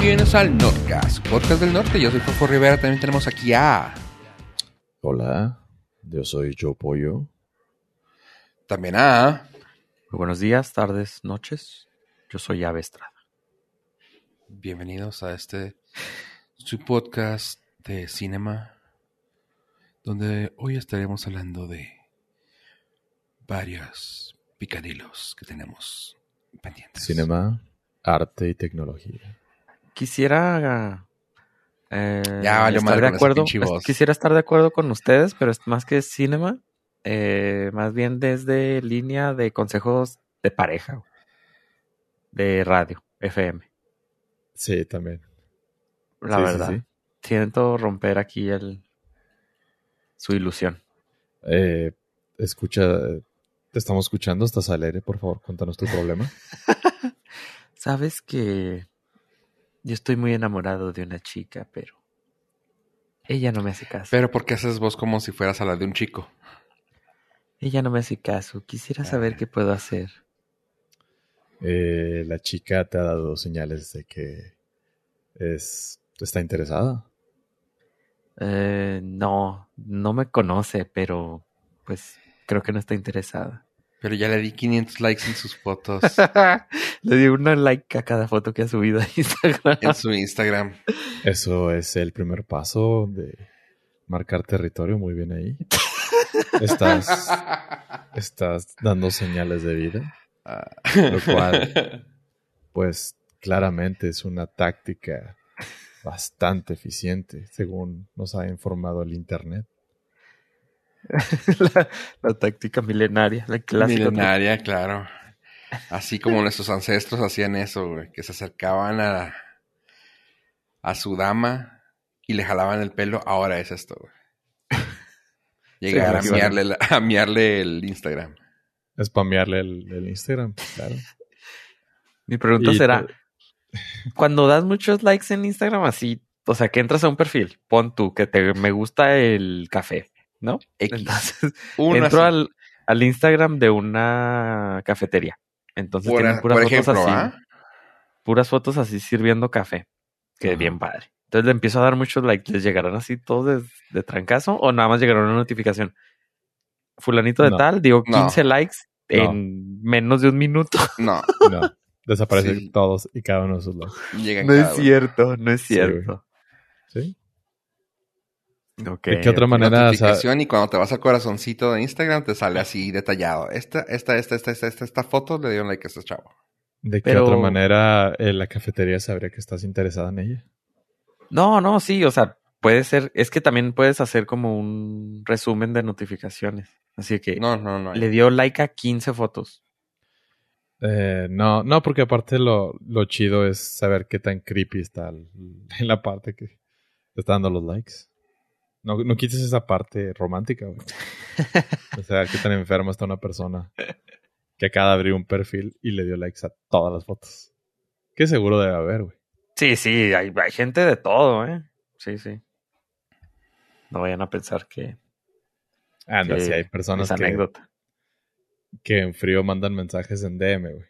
Bienvenidos al Nordcast, podcast del norte. Yo soy Fofo Rivera. También tenemos aquí a. Hola, yo soy Joe Pollo. También a. Muy buenos días, tardes, noches. Yo soy Ave Estrada. Bienvenidos a este su podcast de cinema, donde hoy estaremos hablando de varios picadilos que tenemos pendientes. Cinema, arte y tecnología. Quisiera eh, Ya valió estar madre de acuerdo. Quisiera estar de acuerdo con ustedes, pero es más que cinema, eh, más bien desde línea de consejos de pareja, de radio, FM. Sí, también. La Sí, sí, verdad, sí. siento romper aquí el su ilusión. Eh, escucha, te estamos escuchando, estás al aire, por favor, cuéntanos tu problema. Sabes que yo estoy muy enamorado de una chica, pero ella no me hace caso. Pero ¿por qué haces voz como si fueras a la de un chico? Ella no me hace caso. Quisiera saber Ah. qué puedo hacer. Eh, la chica te ha dado señales de que es, está interesada. Eh, no, no me conoce, pero pues creo que no está interesada. Pero ya le di 500 likes en sus fotos Le di una like a cada foto que ha subido a Instagram. en su Instagram. Eso es el primer paso de marcar territorio, muy bien ahí. Estás, estás dando señales de vida, lo cual pues claramente es una táctica bastante eficiente, según nos ha informado el Internet. la, la táctica milenaria, la clásica. Milenaria, claro. Así como nuestros ancestros hacían eso, güey, que se acercaban a, a su dama y le jalaban el pelo, ahora es esto, güey. Llegar a, miarle, la- a miarle el Instagram. Spamearle el, el Instagram, claro. Mi pregunta Y será, te- cuando das muchos likes en Instagram así, o sea, que entras a un perfil, pon tú que te me gusta el café, ¿no? X. Entonces, Uno entro al, al Instagram de una cafetería. Entonces por, tienen puras por fotos ejemplo, así, ¿ah? puras fotos así sirviendo café. Que Ajá. bien padre. Entonces le empiezo a dar muchos likes. ¿Les llegarán así todos de, de trancazo o nada más llegará una notificación? Fulanito de No. tal, digo No. 15 likes No. en menos de un minuto. No, No, desaparecen Sí. todos y cada uno de sus likes. No es cierto, no es Sí, cierto. ¿Sí? Ok, ¿De qué otra manera? o sea, Notificación y cuando te vas al corazoncito de Instagram te sale así detallado. Esta, esta, esta, esta, esta, esta, esta foto le dio un like a este chavo. ¿De qué Pero- otra manera eh, la cafetería sabría que estás interesada en ella? No, no, sí, o sea, puede ser, es que también puedes hacer como un resumen de notificaciones. Así que No, no, no. le dio like a 15 fotos. Eh, no, no, porque aparte lo, lo chido es saber qué tan creepy está el- en la parte que te está dando los likes. No, no quites esa parte romántica, güey. O sea, qué tan enferma está una persona que acaba de abrir un perfil y le dio likes a todas las fotos. Qué seguro debe haber, güey. Sí, sí, hay, hay gente de todo, ¿eh? Sí, sí. No vayan a pensar que Anda, que si hay personas que, anécdota. que en frío mandan mensajes en DM, güey.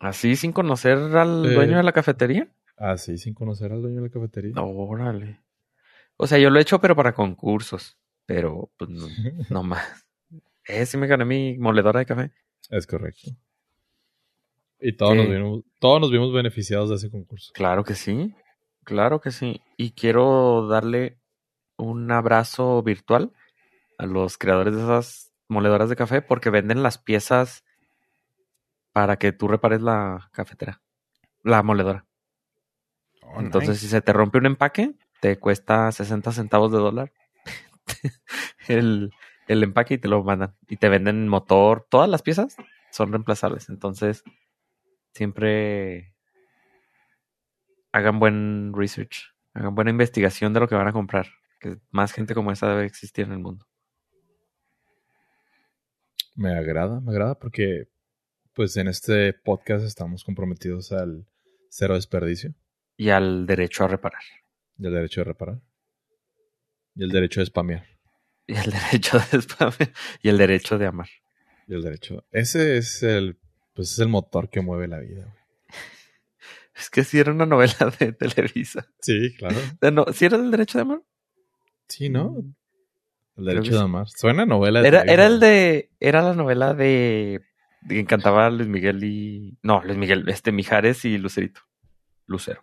¿Así sin conocer al Eh. dueño de la cafetería? Así, sin conocer al dueño de la cafetería. Órale. O sea, yo lo he hecho, pero para concursos. Pero, pues, no, no más. Eh, sí me gané mi moledora de café. Es correcto. Y todos, nos vimos, todos nos vimos beneficiados de ese concurso. Claro que sí. Claro que sí. Y quiero darle un abrazo virtual a los creadores de esas moledoras de café porque venden las piezas para que tú repares la cafetera. La moledora. Oh, Entonces, nice. si se te rompe un empaque, te cuesta 60 centavos de dólar el, el empaque y te lo mandan. Y te venden motor. Todas las piezas son reemplazables. Entonces, siempre hagan buen research. Hagan buena investigación de lo que van a comprar. Que más gente como esa debe existir en el mundo. Me agrada, me agrada porque pues en este podcast estamos comprometidos al cero desperdicio Y al derecho a reparar. Y al derecho de reparar y el derecho de spamear Y el derecho de spam. Y el derecho de amar. y el derecho. Ese es el pues es el motor que mueve la vida. güey. Es que sí era una novela de Televisa. Sí, claro. No, ¿Sí era el derecho de amar? Sí, ¿no? El Creo derecho que de amar. Suena novela de Era, Televisa. era el de. Era la novela de. de que encantaba Luis Miguel y. No, Luis Miguel, este Mijares y Lucerito. Lucero.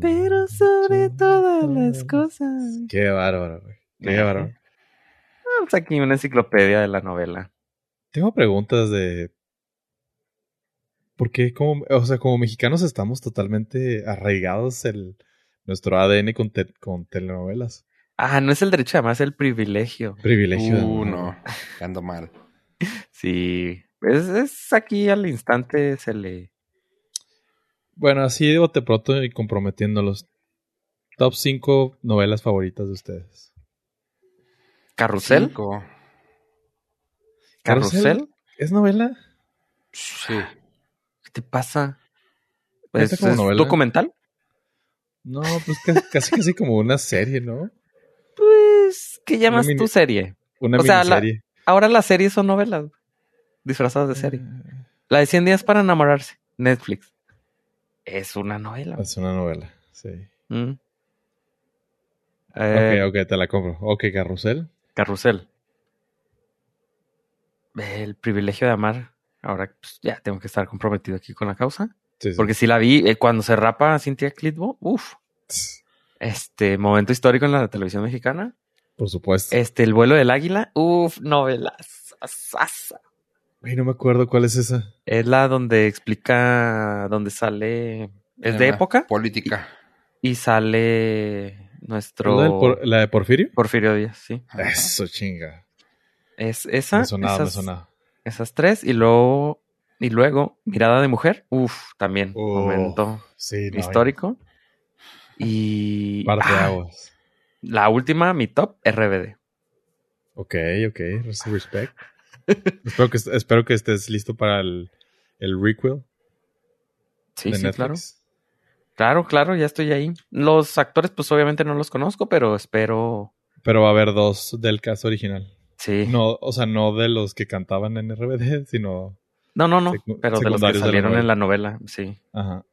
Pero sobre todas las cosas. Qué bárbaro, güey. Qué bárbaro. Vamos aquí una enciclopedia de la novela. Tengo preguntas de. ¿Por qué, como, o sea, como mexicanos estamos totalmente arraigados el nuestro ADN con, te- con telenovelas? Ah, no es el derecho de amar, es el privilegio. Privilegio. de Uh, amor. no. Ando mal. Sí. Es, es aquí al instante se le. Bueno, así de bote pronto y comprometiéndolos. Top 5 novelas favoritas de ustedes. ¿Carrusel? Cinco. ¿Carrusel? ¿Es novela? Sí. ¿Qué te pasa? ¿Cuenta ¿Es, novela? documental? No, pues ca- casi casi como una serie, ¿no? Pues, ¿qué llamas mini- tu serie? Una O sea, la- miniserie. Ahora las series son novelas disfrazadas de serie. Eh, La de 100 días para enamorarse, Netflix. Es una novela. Es una novela, sí. Mm. Eh, ok, ok, te la compro. Ok, Carrusel. Carrusel. El privilegio de amar. Ahora pues, ya tengo que estar comprometido aquí con la causa. Sí, sí. Porque si la vi eh, cuando se rapa Cintia Clitbo, uff. Este momento histórico en la televisión mexicana. Por supuesto. Este, el vuelo del águila, uff, novelas. Ay, no me acuerdo cuál es esa. Es la donde explica, donde sale, es de época Política. y sale nuestro ¿La, del por- la de Porfirio? Porfirio Díaz, sí. Ajá. Eso, chinga. Es esa, Me sonaba, me esas, sonaba. esas tres y luego, y luego, mirada de mujer, uff, también, Oh, momento Sí, no, histórico. Y Parte de ah, aguas. la última, mi top, RBD. Ok, ok. Respect. Espero, que, espero que estés listo para el, el requel Sí, de sí, Netflix. claro. Claro, claro, ya estoy ahí. Los actores, pues obviamente no los conozco, pero espero. Pero va a haber dos del cast original. Sí. No, o sea, no de los que cantaban en RBD, sino. No, no, no. Pero de los que la salieron en la novela, sí. Ajá.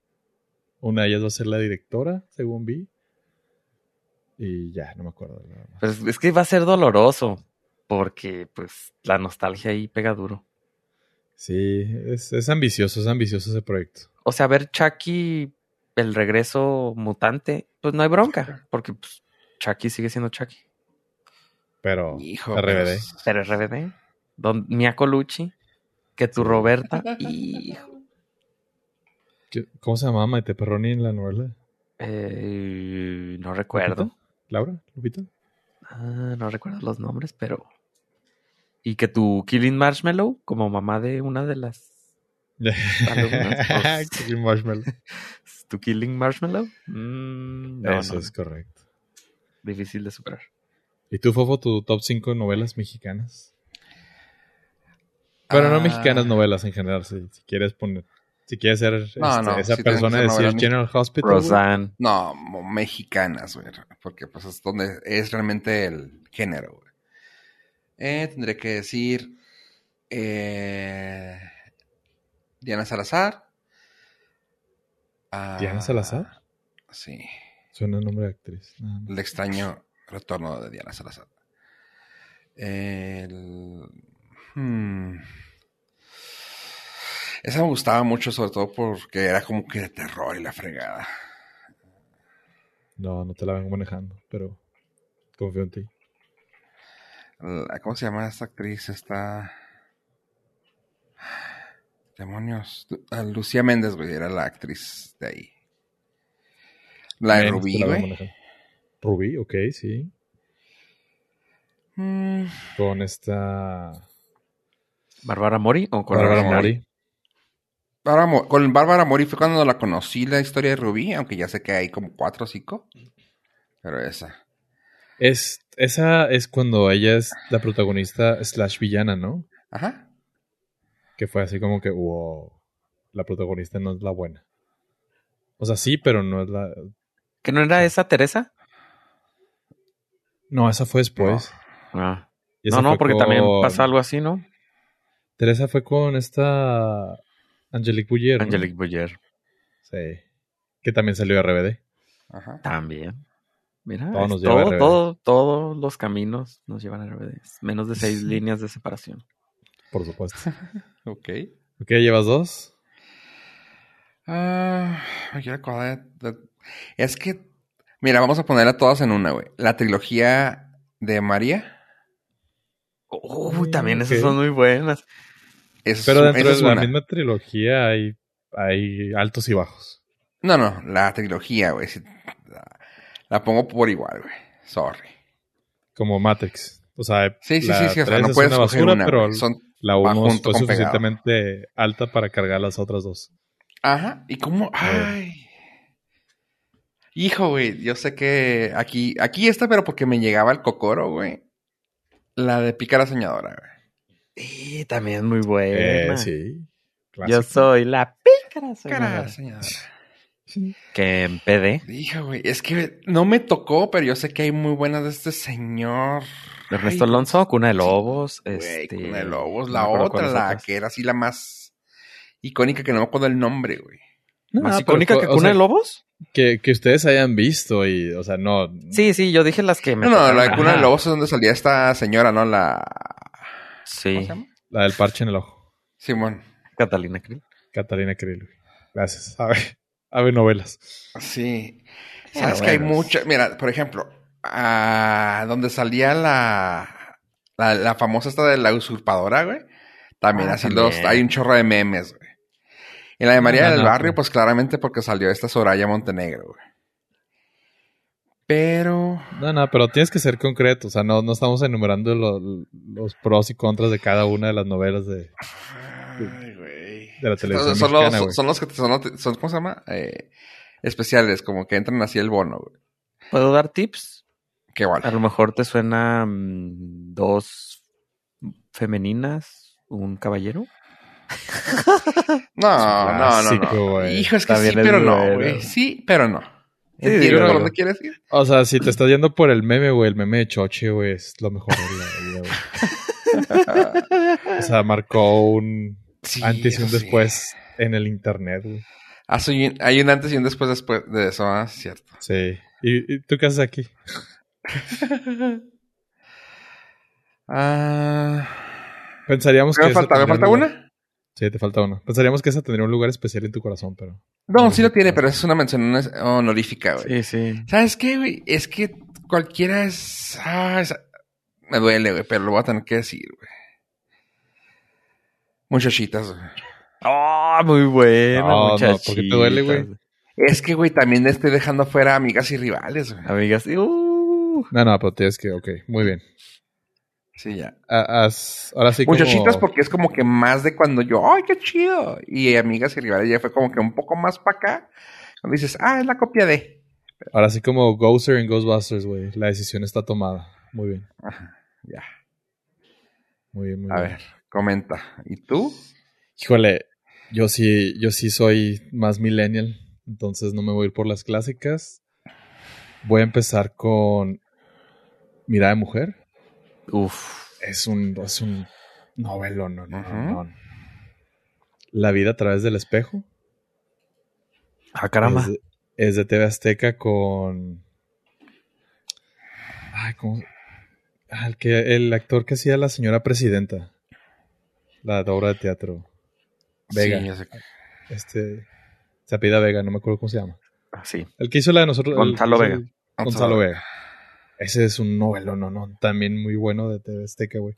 Una de ellas va a ser la directora, según vi. Y ya, no me acuerdo. nada más. Pues es que va a ser doloroso. Porque, pues, la nostalgia ahí pega duro. Sí, es, es ambicioso, es ambicioso ese proyecto. O sea, ver Chucky, el regreso mutante, pues no hay bronca. Porque, pues, Chucky sigue siendo Chucky. Pero Hijo. RBD. Pero RBD, Don Mia Colucci, que tu Sí. Roberta, hijo. ¿qué- ¿cómo se llamaba Maite Perroni en la novela? Eh, no recuerdo. ¿Lupita? ¿Laura? ¿Lupita? Ah, no recuerdo los nombres, pero. Y que tu Killing Marshmallow, como mamá de una de las. Alumnas, pues. Cookie Marshmallow. ¿Tu Killing Marshmallow? Mm, no, Eso no, es correcto. difícil de superar. ¿Y tú, Fofo, tu top 5 novelas mexicanas? Bueno, no Ah. mexicanas, novelas en general, si, si quieres poner. Si quieres ser este, no, esa persona de decir General Hospital. Roseanne. No, mexicanas, güey. Porque pues es donde es realmente el género, güey. Eh, tendré que decir eh, Diana Salazar. Ah, ¿Diana Salazar? Sí. Suena nombre de actriz. nada más. El extraño retorno de Diana Salazar. El... hmm. Esa me gustaba mucho, sobre todo porque era como que de terror y la fregada. No, no te la vengo manejando, pero confío en ti. ¿Cómo se llama esta actriz? Esta. Demonios. Ah, Lucía Méndez, güey, era la actriz de ahí. La de Rubí, güey. Rubí, ok, sí. Mm, Con esta ¿Bárbara Mori o con Bárbara? Mori. Bárbara con Bárbara Mori fue cuando la conocí la historia de Rubí, aunque ya sé que hay como cuatro o cinco. Pero esa. Es, esa es cuando ella es la protagonista slash villana, ¿no? Ajá. Que fue así como que, wow, la protagonista no es la buena. O sea, sí, pero no es la... ¿Que no era esa Teresa? No, esa fue después. Ah. Y esa No, no, porque con- también pasa algo así, ¿no? Teresa fue con esta Angelique Boyer. ¿no? Angelique Boyer. Sí. que también salió RBD. Ajá. También. Mira, Todo nos todo, todos los caminos nos llevan a RBD. Menos de seis líneas de separación. Por supuesto. Ok. ok, llevas dos. Ah, me quiero acordar de- de- Es que, mira, vamos a ponerla todas en una, güey. La trilogía de María. Uy, también ok. esas son muy buenas. Es, Pero dentro de la una. misma trilogía hay, hay altos y bajos. No, no, la trilogía, güey. La, pongo por igual, güey. Sorry. Como Matrix. O sea, Sí, sí, la sí, sí. O sea, tres no es puedes una escoger basura, una, pero. Son... la va 1 junto fue pegado. suficientemente alta para cargar las otras dos. Ajá. ¿Y cómo? Ay. Hijo, güey. Yo sé que aquí... Aquí está, pero porque me llegaba el cocoro, güey. La de Pícara Soñadora, güey. Sí, también muy Eh, buena. sí. Yo soy la pícara. Pícara soñadora. Soñadora. Que en PD, Hijo, güey. Es que no me tocó, pero yo sé que hay muy buenas de este señor. Ernesto Ay, Alonso, Cuna de Lobos. Güey, este, Cuna de Lobos. no La otra, la otras. que era así la más icónica, que no me acuerdo el nombre, güey. No, ¿Más pero icónica que o Cuna sea, de Lobos? Que, que ustedes hayan visto y, o sea, no. Sí, sí, yo dije las que me No, no, la de Cuna de. Lobos es donde salía esta señora, ¿no? La... ¿Cómo Sí, se llama? La del parche en el ojo. Simón. Catalina Krill. Catalina Krill. güey. Gracias. A ver, a ver novelas. Sí. Ah, Sabes que hay muchas. Mira, por ejemplo, ah, donde salía la, la, la famosa esta de la usurpadora, güey. También Ah, así los. Hay un chorro de memes, güey. En la de María no, del no, Barrio, pues claramente porque salió esta Soraya Montenegro, güey. Pero. No, no, pero tienes que ser concreto. O sea, no, no estamos enumerando lo- los pros y contras de cada una de las novelas de. Ay, güey. De la televisión Son, mexicana, los, güey. son los que son, los- son- ¿cómo se llama? Eh, especiales, como que entran así el bono, güey. ¿Puedo dar tips? Qué vale. A lo mejor te suena mm, dos femeninas, un caballero. No, no, no. Hijo, es que También sí, es pero no, güey. Sí, pero no. Sí, Entiendo por dónde quieres ir. O sea, si te estás yendo por el meme, güey, el meme de Choche, güey, es lo mejor de la vida, güey. O sea, marcó un Sí, antes y un sí. después en el internet, güey. Ah, soy hay un antes y un después después de eso, ah, es cierto. Sí. ¿Y, y tú qué haces aquí? Ah, Pensaríamos que. ¿Me falta, ¿me tendría falta un lugar- una? Sí, te falta una. Pensaríamos que esa tendría un lugar especial en tu corazón, pero. No, sí lo tiene, pero es una mención honorífica, güey. Sí, sí. ¿Sabes qué, güey? Es que cualquiera es... Ah, es- Me duele, güey, pero lo voy a tener que decir, güey. Muchachitas, güey. ¡Oh, muy buena, No, no, muchachitas. ¿por qué te duele, güey? Es que, güey, también estoy dejando fuera amigas y rivales, güey. Amigas, uh, No, no, pero tienes que. Ok, muy bien. Sí, ya. Haz- ahora sí como... Muchachitas porque es como que más de cuando yo, ¡ay, qué chido! Y amigas y rivales ya fue como que un poco más para acá. Cuando dices, ah, es la copia de... Ahora sí como Ghoster en Ghostbusters, güey. La decisión está tomada. Muy bien. Ajá, ya. Muy bien, muy A bien. ver, comenta. ¿Y tú? Híjole, yo sí, yo sí soy más millennial, entonces no me voy a ir por las clásicas. Voy a empezar con Mirada de Mujer. uf. Es un, es un novelo, no, no, Ujú. no. La vida a través del espejo. Ah, caramba. Es, de- es de TV Azteca con. Ay, ¿cómo? Ah, el, que, el actor que hacía la señora presidenta. La obra de teatro. Vega. Sí, ya sé. Este. Se Vega, no me acuerdo cómo se llama. Ah, Sí. El que hizo la de nosotros. Gonzalo Vega. el- Gonzalo Vega. Ese es un novelo, no, no. También muy bueno de TV Azteca, güey.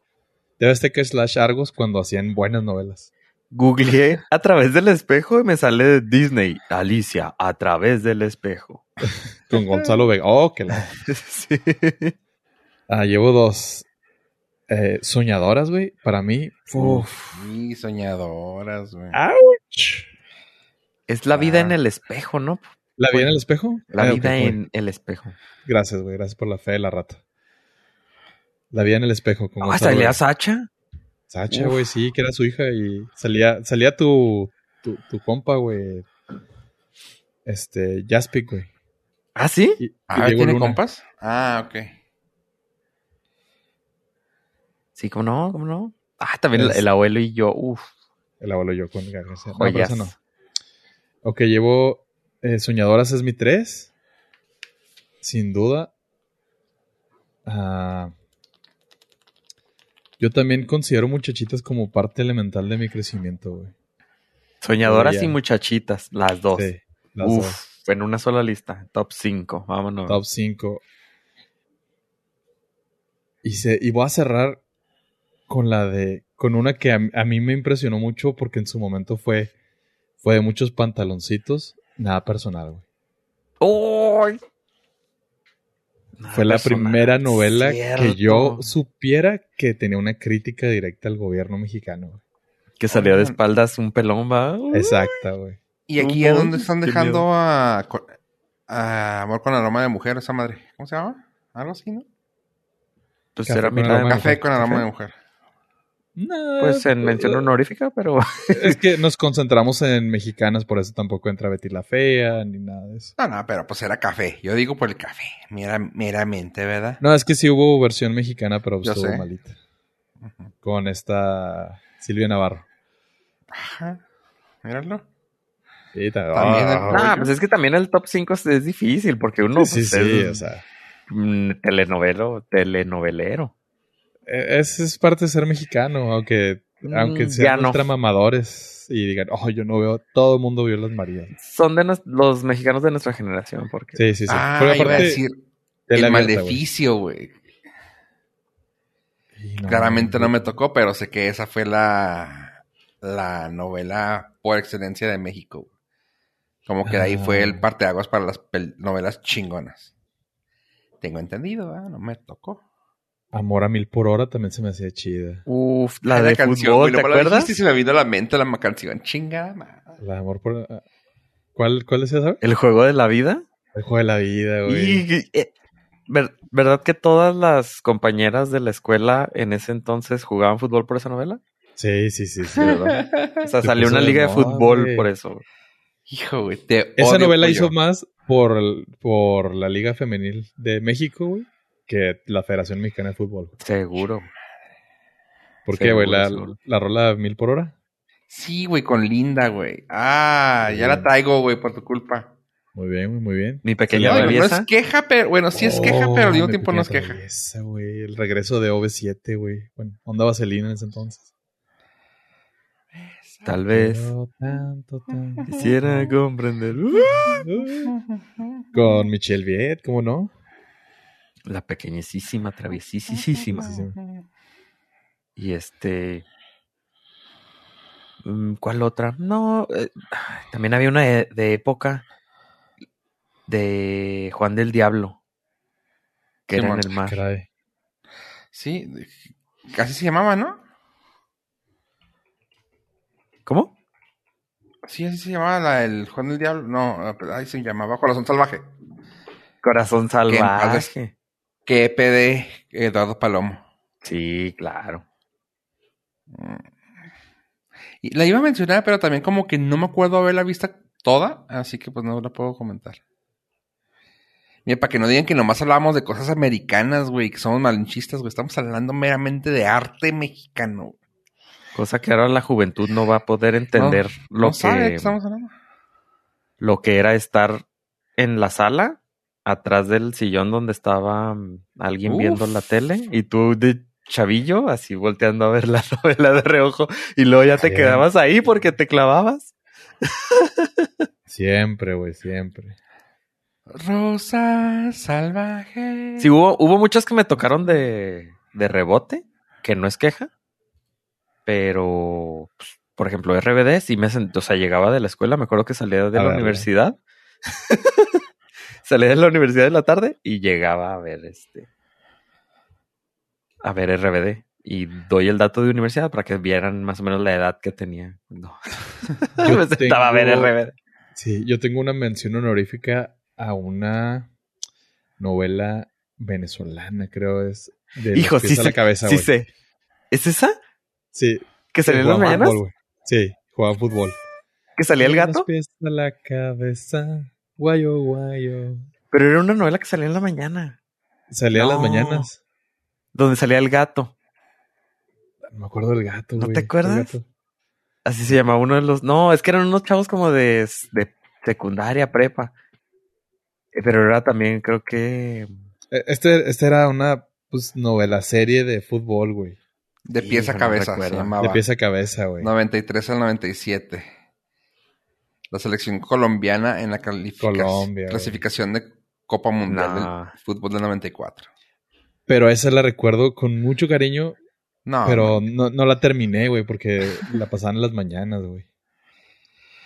TV Azteca slash Argos cuando hacían buenas novelas. Googleé a través del espejo y me sale de Disney. Alicia, a través del espejo. Con Gonzalo Vega. Oh, que la. sí. Ah, llevo dos. Eh, soñadoras, güey. Para mí. Uf. Sí, soñadoras, güey. ¡Auch! Es la vida Ah. en el espejo, ¿no? ¿La vi en el espejo? La Ah, vida en el espejo. Gracias, güey. Gracias por la fe de la rata. La vi en el espejo. Con Ah, salía. Sacha. Sacha, güey, sí, que era su hija y salía, salía tu, tu, tu compa, güey. Este, Jaspic, güey. ¿Ah, sí? Y, y Ah, Diego ¿tiene Luna. compas? Ah, ok. Sí, ¿cómo no? ¿Cómo no? Ah, también el, Es- el abuelo y yo. Uf, El abuelo yo con García. No, pero no. Ok, llevo eh, Soñadoras es mi 3. Sin duda. Ah, yo también considero muchachitas como parte elemental de mi crecimiento, güey. Soñadoras y muchachitas, las dos. Sí, las Uf, dos. en una sola lista. Top 5. Vámonos. Top 5. Y, se, y voy a cerrar con la de. Con una que a, a mí me impresionó mucho porque en su momento fue. Fue de muchos pantaloncitos. Nada personal, güey. ¡Ay! Nada Fue la personal, primera novela que yo supiera que tenía una crítica directa al gobierno mexicano. güey. Que salió de espaldas un pelón, va. Exacta, güey. ¿Y aquí es donde están dejando a, a Amor con aroma de mujer, esa madre? ¿Cómo se llama? Algo así, ¿no? Pues Café era de Café mujer. con aroma Café. de mujer. No, Pues en mención honorífica, pero Es que nos concentramos en mexicanas, por eso tampoco entra Betty la Fea ni nada de eso. No, no, pero pues era café. Yo digo por el café. Mera- meramente, ¿verdad? No, es que sí hubo versión mexicana, pero Yo estuvo sé. malita. Con esta Silvia Navarro. Ajá. Míralo. Sí, ta- También el- Ah, nah, pues es que también el top 5 es, difícil porque uno sí, pues, sí, es o sea. mm, telenovelo, telenovelero. E- Es, es parte de ser mexicano, aunque, Mm, aunque sean no. ultramamadores y digan, oh, yo no veo, todo el mundo vio las Marías. Son de nos- los mexicanos de nuestra generación porque Sí, sí, sí. Ah, Pero iba a decir el abierta, maleficio, güey. No, Claramente no me tocó, pero sé que esa fue la, la novela por excelencia de México. güey. Como que de ahí fue el Ah. parteaguas para las novelas chingonas. Tengo entendido, ¿ah? No me tocó. Amor a mil por hora también se me hacía chida. Uf, la de canción, fútbol, güey, ¿te acuerdas? y se me vino a la mente la canción. Chingada madre. La de amor por... ah, ¿Cuál, cuál es esa? El juego de la vida. El juego de la vida, güey. Y, eh, ver- ¿Verdad que todas las compañeras de la escuela en ese entonces jugaban fútbol por esa novela? Sí, sí, sí, sí. Sí, ¿verdad? O sea, Se salió una liga de moda, fútbol güey. por eso. Hijo, güey. te Esa odio, novela pollo. hizo más por, por la Liga Femenil de México, güey, que la Federación Mexicana de Fútbol. güey. Seguro. ¿Por qué, güey? La, rola mil por hora. Sí, güey, con Linda, güey. Ah, ya la traigo, güey, por tu culpa. Muy bien, güey, muy bien. Mi pequeña No, es queja, pero bueno, sí es queja, Oh, pero al mismo mi tiempo no es queja. traviesa, güey. El regreso de OV7, güey. Bueno, onda vaselina en ese entonces. Tal vez Pero tanto, tanto. quisiera comprender. Con Michelle Viet, ¿cómo no? La pequeñísima, traviesísima. Y este. mm, ¿Cuál otra? No, eh, también había una de, de época de Juan del Diablo. Que era en el mar. Caray. Sí, casi se llamaba, ¿no? ¿Cómo? Sí, así se llamaba la del Juan del Diablo. No, ahí se llamaba Corazón Salvaje. Corazón salvaje. Que PD Eduardo Palomo. Sí, claro. Y la iba a mencionar, pero también como que no me acuerdo haberla vista toda, así que pues no la puedo comentar. Mira, para que no digan que nomás hablábamos de cosas americanas, güey, que somos malinchistas, güey. Estamos hablando meramente de arte mexicano. Cosa que ahora la juventud no va a poder entender lo, no sabe de que, qué estamos hablando. lo que era estar en la sala, atrás del sillón donde estaba mm, alguien Uf. viendo la tele, y tú de chavillo, así volteando a ver la novela de reojo, y luego ya te quedabas ahí porque te clavabas. Siempre, güey, siempre. Rosa salvaje. Sí, hubo, hubo muchas que me tocaron de, de rebote, que no es queja, pero, pues, por ejemplo, RBD, sí me sent- o sea, llegaba de la escuela, me acuerdo que salía de A la verla. universidad, salía de la universidad de la tarde y llegaba a ver este, a ver RBD. Y doy el dato de universidad para que vieran más o menos la edad que tenía. No. Yo me sentaba a ver RBD. Sí, yo tengo una mención honorífica a una novela venezolana, creo es. De Hijo, sí la sé, cabeza, sí sé. ¿Es esa? Sí. ¿Que salía en las mañanas? fútbol, sí, jugaban fútbol. ¿Que salía el Los gato? pies a la cabeza, guayo, guayo. Pero era una novela que salía en la mañana. Salía a las No. mañanas. Donde salía el gato. No me acuerdo del gato, ¿No te acuerdas? Así se llamaba uno de los. No, es que eran unos chavos como de, de secundaria, prepa. Eh, Pero era también, creo que. Eh, Este, este era una pues, novela serie de fútbol, güey. De pies a no cabeza se llamaba. De pies a cabeza, güey. 93 al 97. La selección colombiana en la Colombia, clasificación de Copa Mundial Nah. del Fútbol del 94. Pero esa la recuerdo con mucho cariño, No, pero no, no la terminé, güey, porque la pasaban en las mañanas, güey.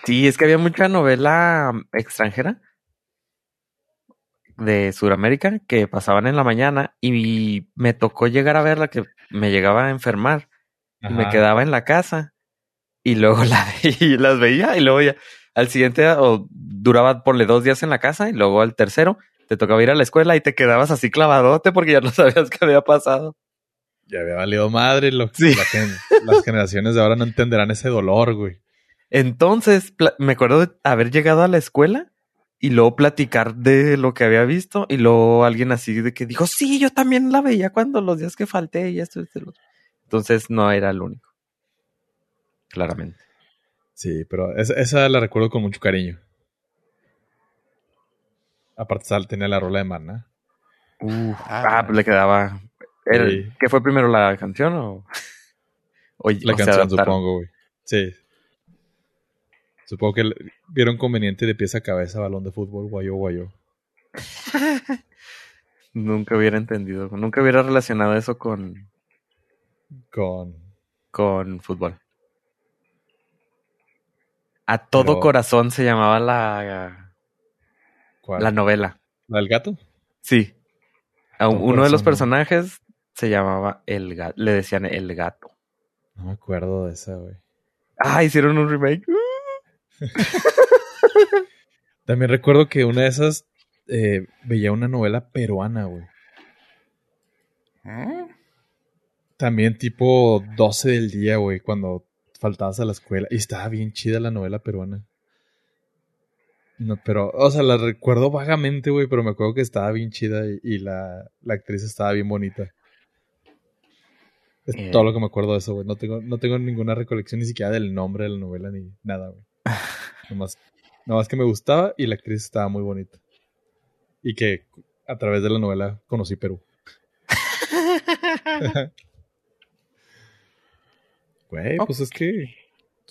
Sí, es que había mucha novela mm, extranjera de Sudamérica que pasaban en la mañana y me tocó llegar a verla que me llegaba a enfermar y me quedaba en la casa y luego la veía, las veía y luego ya al siguiente o duraba ponle dos días en la casa y luego al tercero te tocaba ir a la escuela y te quedabas así clavadote porque ya no sabías qué había pasado. Ya había valido madre. Lo, Sí. la gen- las generaciones de ahora no entenderán ese dolor, güey. Entonces, me acuerdo de haber llegado a la escuela y luego platicar de lo que había visto y luego alguien así de que dijo, sí, yo también la veía cuando los días que falté y esto y esto. y lo otro". Entonces no era el único. Claramente. Sí, pero esa, esa la recuerdo con mucho cariño. Aparte, Sal tenía la rola de Mana. Ah, pues le quedaba... el- Sí. ¿Qué fue primero, la canción o...? o- La o canción, supongo, güey. Sí. Supongo que vieron conveniente de pieza a cabeza, balón de fútbol, guayo, guayo. Nunca hubiera entendido, nunca hubiera relacionado eso con, Con. con fútbol. A todo Pero- corazón se llamaba la, ¿Cuál? la novela. ¿La del gato? Sí. A un- Todo uno de los personajes se llamaba el gato. Le decían el gato. No me acuerdo de esa, güey. Ah, hicieron un remake. También recuerdo que una de esas eh, veía una novela peruana, güey. ¿Mm? También tipo 12 del día, güey, cuando faltabas a la escuela. Y estaba bien chida la novela peruana. No, pero, o sea, la recuerdo vagamente, güey, pero me acuerdo que estaba bien chida y, y la, la actriz estaba bien bonita. Es Eh. todo lo que me acuerdo de eso, güey. No tengo, no tengo ninguna recolección ni siquiera del nombre de la novela ni nada, güey. Nomás, nomás que me gustaba y la actriz estaba muy bonita. Y que a través de la novela conocí Perú. Güey, pues es que,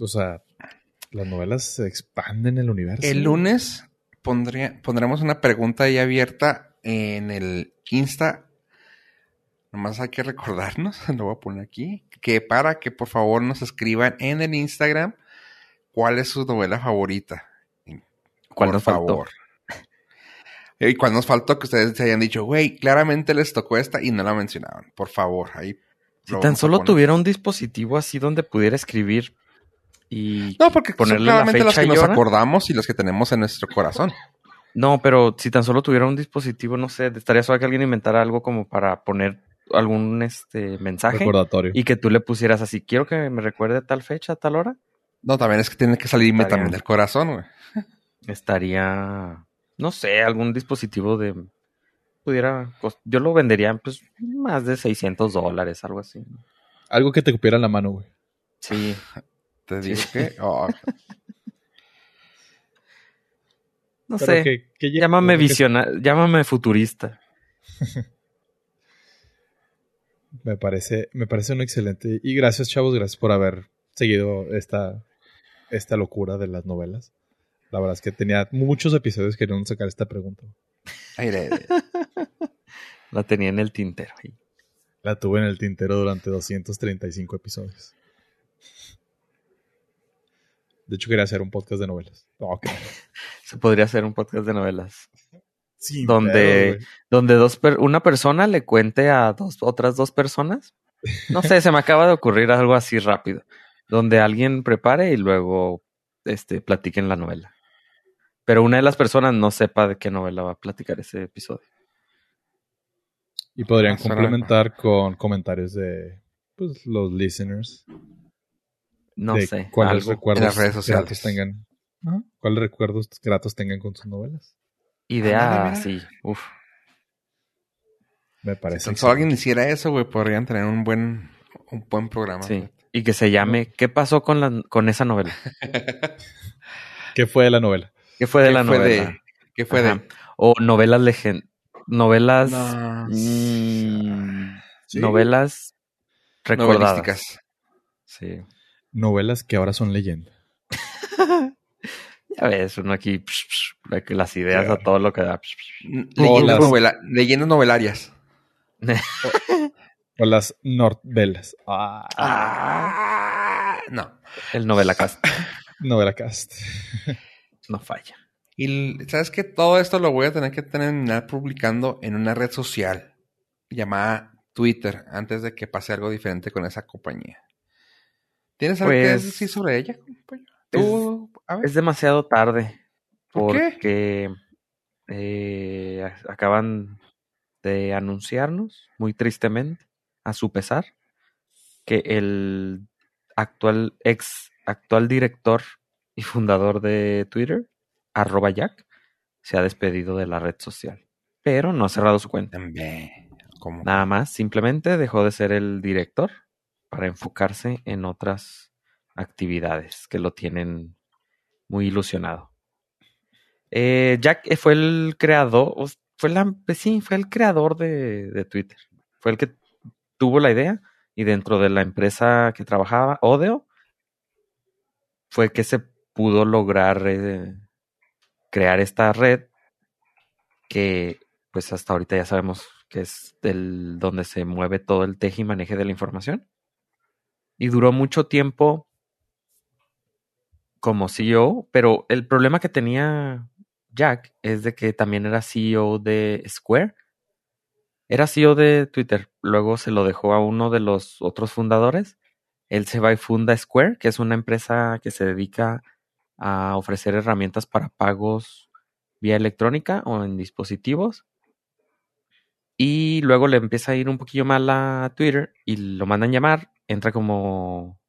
o sea, las novelas se expanden el universo. El lunes pondría, pondremos una pregunta ahí abierta en el Insta. Nomás hay que recordarnos, lo voy a poner aquí, que para que por favor nos escriban en el Instagram cuál es su novela favorita. ¿Cuál por nos faltó? favor. Y cuál nos faltó que ustedes se hayan dicho, güey, claramente les tocó esta y no la mencionaban. Por favor, ahí. Si tan solo tuviera un dispositivo así donde pudiera escribir y... No, porque son ponerle la claramente las fecha que y nos hora. acordamos y los que tenemos en nuestro corazón. No, pero si tan solo tuviera un dispositivo, no sé, estaría suave que alguien inventara algo como para poner algún este mensaje Recordatorio. y que tú le pusieras así, quiero que me recuerde a tal fecha, a tal hora. No, también es que tiene que salirme Estaría- también del corazón, güey. Estaría, no sé, algún dispositivo de... Pudiera, yo lo vendería pues más de 600 dólares, algo así. Algo que te cupiera en la mano, güey. Sí, Te digo Sí. que. oh, no Pero sé. que- que ya- Llámame que- visionario, llámame futurista. Me parece, me parece un excelente. Y gracias, chavos, gracias por haber seguido esta, esta locura de las novelas. La verdad es que tenía muchos episodios queriendo sacar esta pregunta. aire. La tenía en el tintero. La tuve en el tintero durante 235 episodios. De hecho, quería hacer un podcast de novelas. Se podría hacer un podcast de novelas. Sin Donde-. Donde dos per- una persona le cuente a dos otras dos personas. No sé, se me acaba de ocurrir algo así rápido. Donde alguien prepare y luego este, platiquen la novela. Pero una de las personas no sepa de qué novela va a platicar ese episodio. Y podrían Ah, complementar con comentarios de pues, los listeners. No de sé. cuáles recuerdos En las redes sociales. gratos tengan. ¿Cuáles recuerdos gratos tengan con sus novelas? Idea Ándale, así. Uf. Me parece. Si alguien hiciera eso, güey, podrían tener un buen, un buen programa. Sí. Y que se llame ¿Qué pasó con, la, con esa novela? ¿Qué fue de la novela? ¿Qué fue de ¿Qué la fue novela? de- ¿Qué fue Ajá. de? O novelas legend... Novelas... No, Sí. Novelas recordadas. Novelísticas. Sí. Novelas que ahora son leyenda. Ya ves, uno aquí... psh, psh, las ideas Claro. a todo lo que da. psh, psh. Leyendas, las- novela- leyendas novelarias. O las novelas. Ah, Ah, no. El novela cast novela cast. no falla. Y sabes que todo esto lo voy a tener que terminar publicando en una red social llamada Twitter antes de que pase algo diferente con esa compañía. ¿Tienes algo que Pues, decir sobre ella? Tú. Es demasiado tarde. ¿Por qué? Porque eh, acaban de anunciarnos, muy tristemente, a su pesar, que el actual ex actual director y fundador de Twitter, arroba Jack, se ha despedido de la red social. Pero no ha cerrado su cuenta. Nada más, simplemente dejó de ser el director para enfocarse en otras actividades que lo tienen muy ilusionado. Eh, Jack fue el creador, fue la, pues sí, fue el creador de, de Twitter. Fue el que tuvo la idea y dentro de la empresa que trabajaba, Odeo, fue que se pudo lograr eh, crear esta red que pues hasta ahorita ya sabemos que es el donde se mueve todo el teje y maneje de la información. Y duró mucho tiempo como CEO, pero el problema que tenía Jack es de que también era CEO de Square. Era CEO de Twitter, luego se lo dejó a uno de los otros fundadores. Él se va y funda Square, que es una empresa que se dedica a ofrecer herramientas para pagos vía electrónica o en dispositivos. Y luego le empieza a ir un poquillo mal a Twitter y lo mandan llamar. Entra como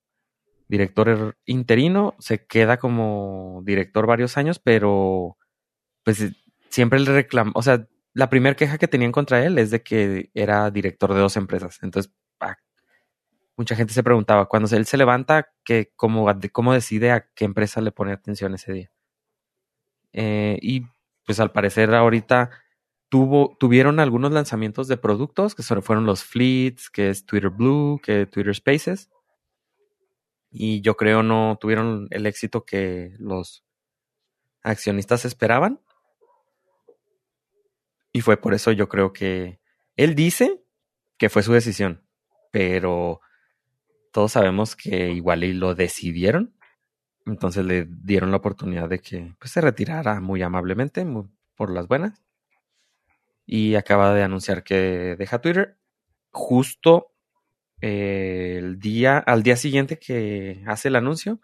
director er- interino, se queda como director varios años, pero pues eh, siempre le reclama, o sea, la primera queja que tenían contra él es de que era director de dos empresas. Entonces, ah, mucha gente se preguntaba, cuando él se levanta, cómo, cómo decide a qué empresa le pone atención ese día. Eh, y pues al parecer ahorita tuvo, tuvieron algunos lanzamientos de productos, que fueron los Fleets, que es Twitter Blue, que Twitter Spaces. Y yo creo no tuvieron el éxito que los accionistas esperaban. Y fue por eso yo creo que él dice que fue su decisión, pero todos sabemos que igual y lo decidieron. Entonces le dieron la oportunidad de que pues, se retirara muy amablemente, muy- por las buenas. Y acaba de anunciar que deja Twitter justo eh, el día, al día siguiente que hace el anuncio,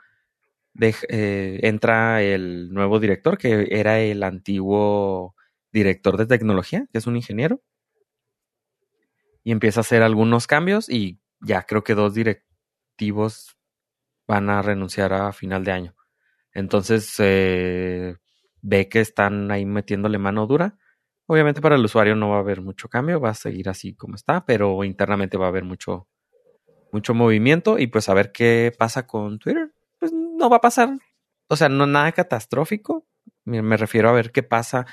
eh, entra el nuevo director, que era el antiguo director de tecnología, que es un ingeniero. Y empieza a hacer algunos cambios y ya creo que dos van a renunciar a final de año. Entonces ve que están ahí metiéndole mano dura. Obviamente para el usuario no va a haber mucho cambio, va a seguir así como está, pero internamente va a haber mucho, mucho movimiento y pues a ver qué pasa con Twitter. Pues no va a pasar, o sea, no nada catastrófico. Me, me refiero a ver qué pasa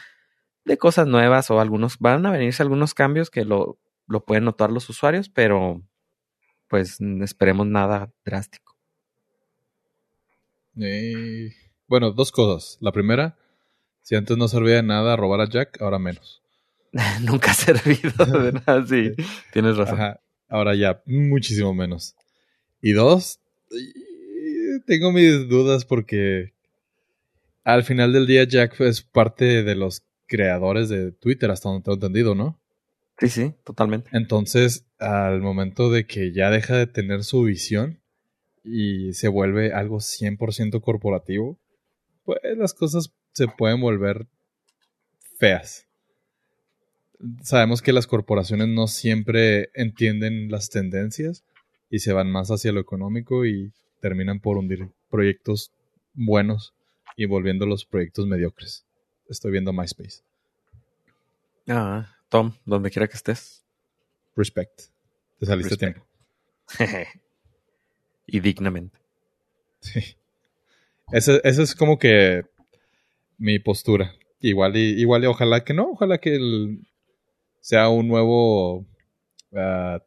de cosas nuevas o algunos, van a venirse algunos cambios que lo, lo pueden notar los usuarios, pero pues esperemos nada drástico. Eh, bueno, dos cosas. La primera, si antes no servía de nada robar a Jack, ahora menos. Nunca ha servido de nada, sí, tienes razón. Ajá. Ahora ya, muchísimo menos. Y dos, tengo mis dudas porque al final del día Jack es parte de los creadores de Twitter, hasta donde tengo entendido, ¿no? Sí, sí, totalmente. Entonces, al momento de que ya deja de tener su visión y se vuelve algo 100% corporativo, pues las cosas se pueden volver feas. Sabemos que las corporaciones no siempre entienden las tendencias y se van más hacia lo económico y terminan por hundir proyectos buenos y volviendo los proyectos mediocres. Estoy viendo MySpace. Ah, Tom, donde quiera que estés. Respect. Te saliste a tiempo. y dignamente. Sí. Eso es como que mi postura. Igual y, igual y ojalá que no, ojalá que el- sea un nuevo ah,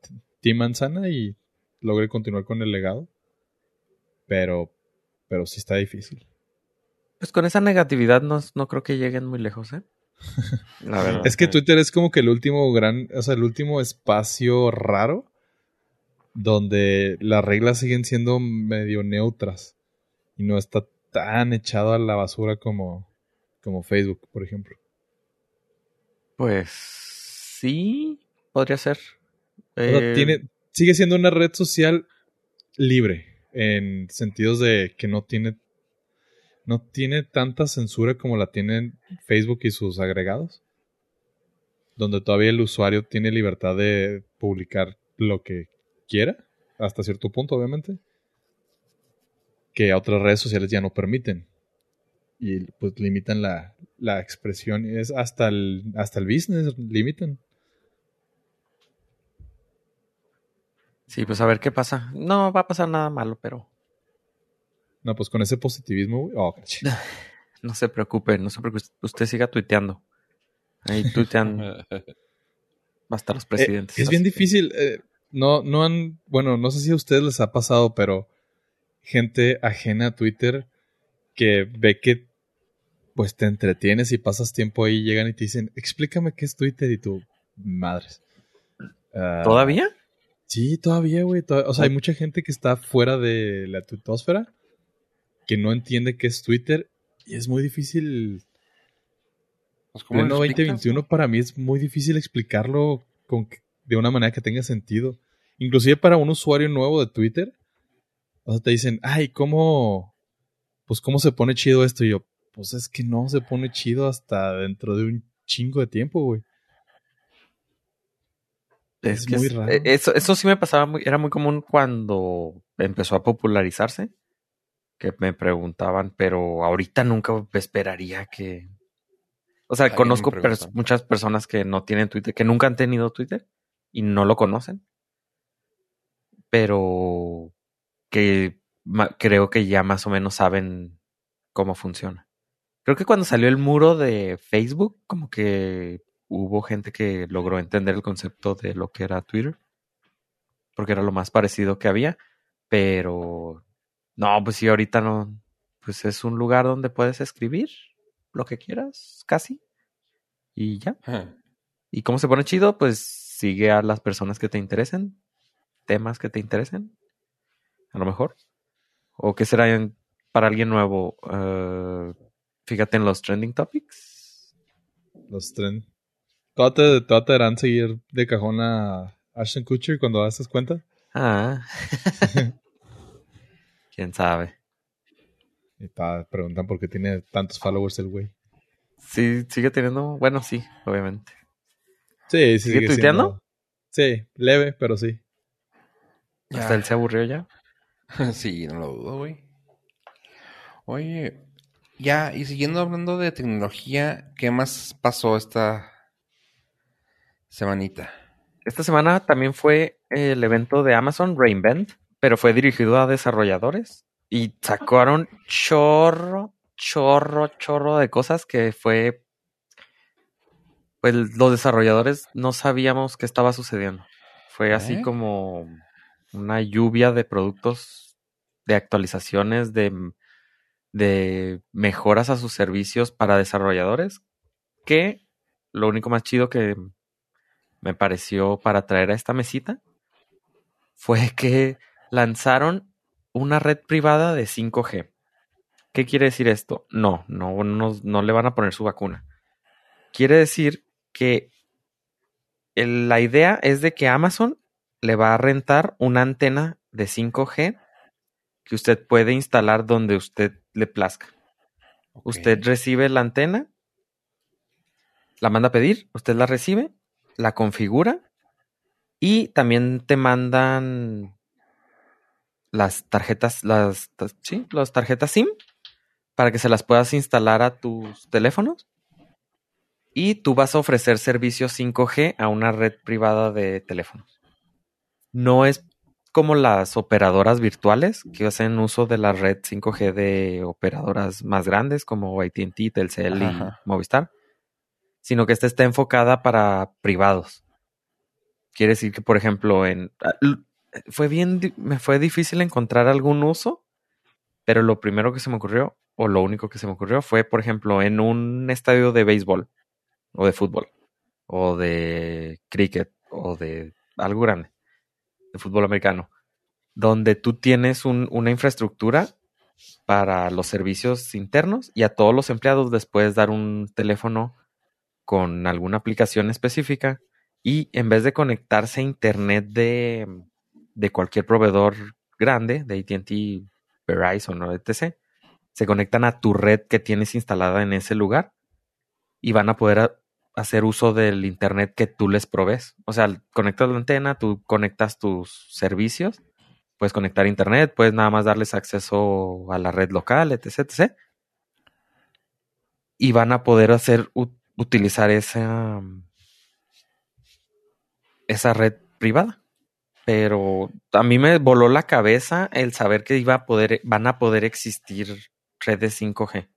Team Manzana y logre continuar con el legado. Pero, pero sí está difícil. Pues con esa negatividad no, no creo que lleguen muy lejos, ¿eh? La verdad. Es que Twitter es como que el último gran, o sea, el último espacio raro donde las reglas siguen siendo medio neutras y no está tan echado a la basura como, como Facebook, por ejemplo. Pues sí, podría ser. O sea, Eh, tiene, sigue siendo una red social libre en sentidos de que no tiene no tiene tanta censura como la tienen Facebook y sus agregados, donde todavía el usuario tiene libertad de publicar lo que quiera, hasta cierto punto, obviamente, que otras redes sociales ya no permiten. Y pues limitan la, la expresión, es hasta el, hasta el business limitan. Sí, pues a ver qué pasa. No va a pasar nada malo, pero No, pues con ese positivismo, güey, oh, no se preocupe, no se preocupe. Usted siga tuiteando. Ahí tuitean hasta los presidentes. Eh, es bien difícil. eh, no, no han, bueno, no sé si a ustedes les ha pasado, pero gente ajena a Twitter que ve que pues te entretienes y pasas tiempo ahí, llegan y te dicen, explícame qué es Twitter y tú, madres. Ah, ¿Todavía? Sí, todavía, güey. o sea, hay mucha gente que está fuera de la tuitosfera que no entiende qué es Twitter y es muy difícil Pues, ¿cómo Pleno lo explicas, 2021 para mí es muy difícil explicarlo con que- de una manera que tenga sentido. Inclusive para un usuario nuevo de Twitter, o sea, te dicen, ay, ¿cómo? Pues cómo se pone chido esto y yo, pues es que no se pone chido hasta dentro de un chingo de tiempo, güey. Es, Es que muy es- raro. eh, Eso, eso sí me pasaba muy, era muy común cuando empezó a popularizarse. Que me preguntaban, pero ahorita nunca esperaría que. O sea, Alguien conozco pers- muchas personas que no tienen Twitter, que nunca han tenido Twitter y no lo conocen. Pero que creo que ya más o menos saben cómo funciona. Creo que cuando salió el muro de Facebook, como que hubo gente que logró entender el concepto de lo que era Twitter. Porque era lo más parecido que había. Pero no, pues sí, ahorita no. Pues es un lugar donde puedes escribir lo que quieras, casi. Y ya. Ajá. ¿Y cómo se pone chido? Pues sigue a las personas que te interesen, temas que te interesen, a lo mejor. ¿O qué será en- para alguien nuevo? Eh, fíjate en los trending topics. Los tren. ¿Todas te, todas te harán seguir de cajón a Ashton Kutcher cuando haces cuenta? Ah. ¿Quién sabe? Y ta- preguntan por qué tiene tantos followers el güey. Sí, sigue teniendo. Bueno, sí, obviamente. Sí, sí. ¿Sigue tuiteando? siendo- Sí, leve, pero sí. Ya. Hasta él se aburrió ya. Sí, no lo dudo, güey. Oye, ya, y siguiendo hablando de tecnología, ¿qué más pasó esta semanita? Esta semana también fue el evento de Amazon Reinvent, pero fue dirigido a desarrolladores y sacaron chorro, chorro, chorro de cosas que fue, pues los desarrolladores no sabíamos qué estaba sucediendo. Fue así ¿Eh? como una lluvia de productos, de actualizaciones, de, de mejoras a sus servicios para desarrolladores, que lo único más chido que me pareció para traer a esta mesita fue que lanzaron una red privada de 5G. ¿Qué quiere decir esto? No, no, no, no le van a poner su vacuna. Quiere decir que el- la idea es de que Amazon le va a rentar una antena de 5G que usted puede instalar donde usted le plazca. Usted recibe la antena, la manda a pedir, usted la recibe, la configura y también te mandan las tarjetas, las, sí, las tarjetas SIM para que se las puedas instalar a tus teléfonos. Y tú vas a ofrecer servicios 5G a una red privada de teléfonos. No es como las operadoras virtuales que hacen uso de la red 5G de operadoras más grandes como AT&T, Telcel Ajá. y Movistar, sino que esta está enfocada para privados. Quiere decir que, por ejemplo, en fue bien, me fue difícil encontrar algún uso, pero lo primero que se me ocurrió, o lo único que se me ocurrió, fue, por ejemplo, en un estadio de béisbol, o de fútbol, o de cricket, o de algo grande, de fútbol americano, donde tú tienes un- una infraestructura para los servicios internos y a todos los empleados les puedes dar un teléfono con alguna aplicación específica y en vez de conectarse a internet de, de cualquier proveedor grande, de ATT, Verizon o etc., se conectan a tu red que tienes instalada en ese lugar y van a poder hacer uso del internet que tú les provees. O sea, conectas la antena, tú conectas tus servicios, puedes conectar internet, puedes nada más darles acceso a la red local, etc. etc. y van a poder hacer utilizar esa esa red privada. Pero a mí me voló la cabeza el saber que iba a poder, van a poder existir redes 5G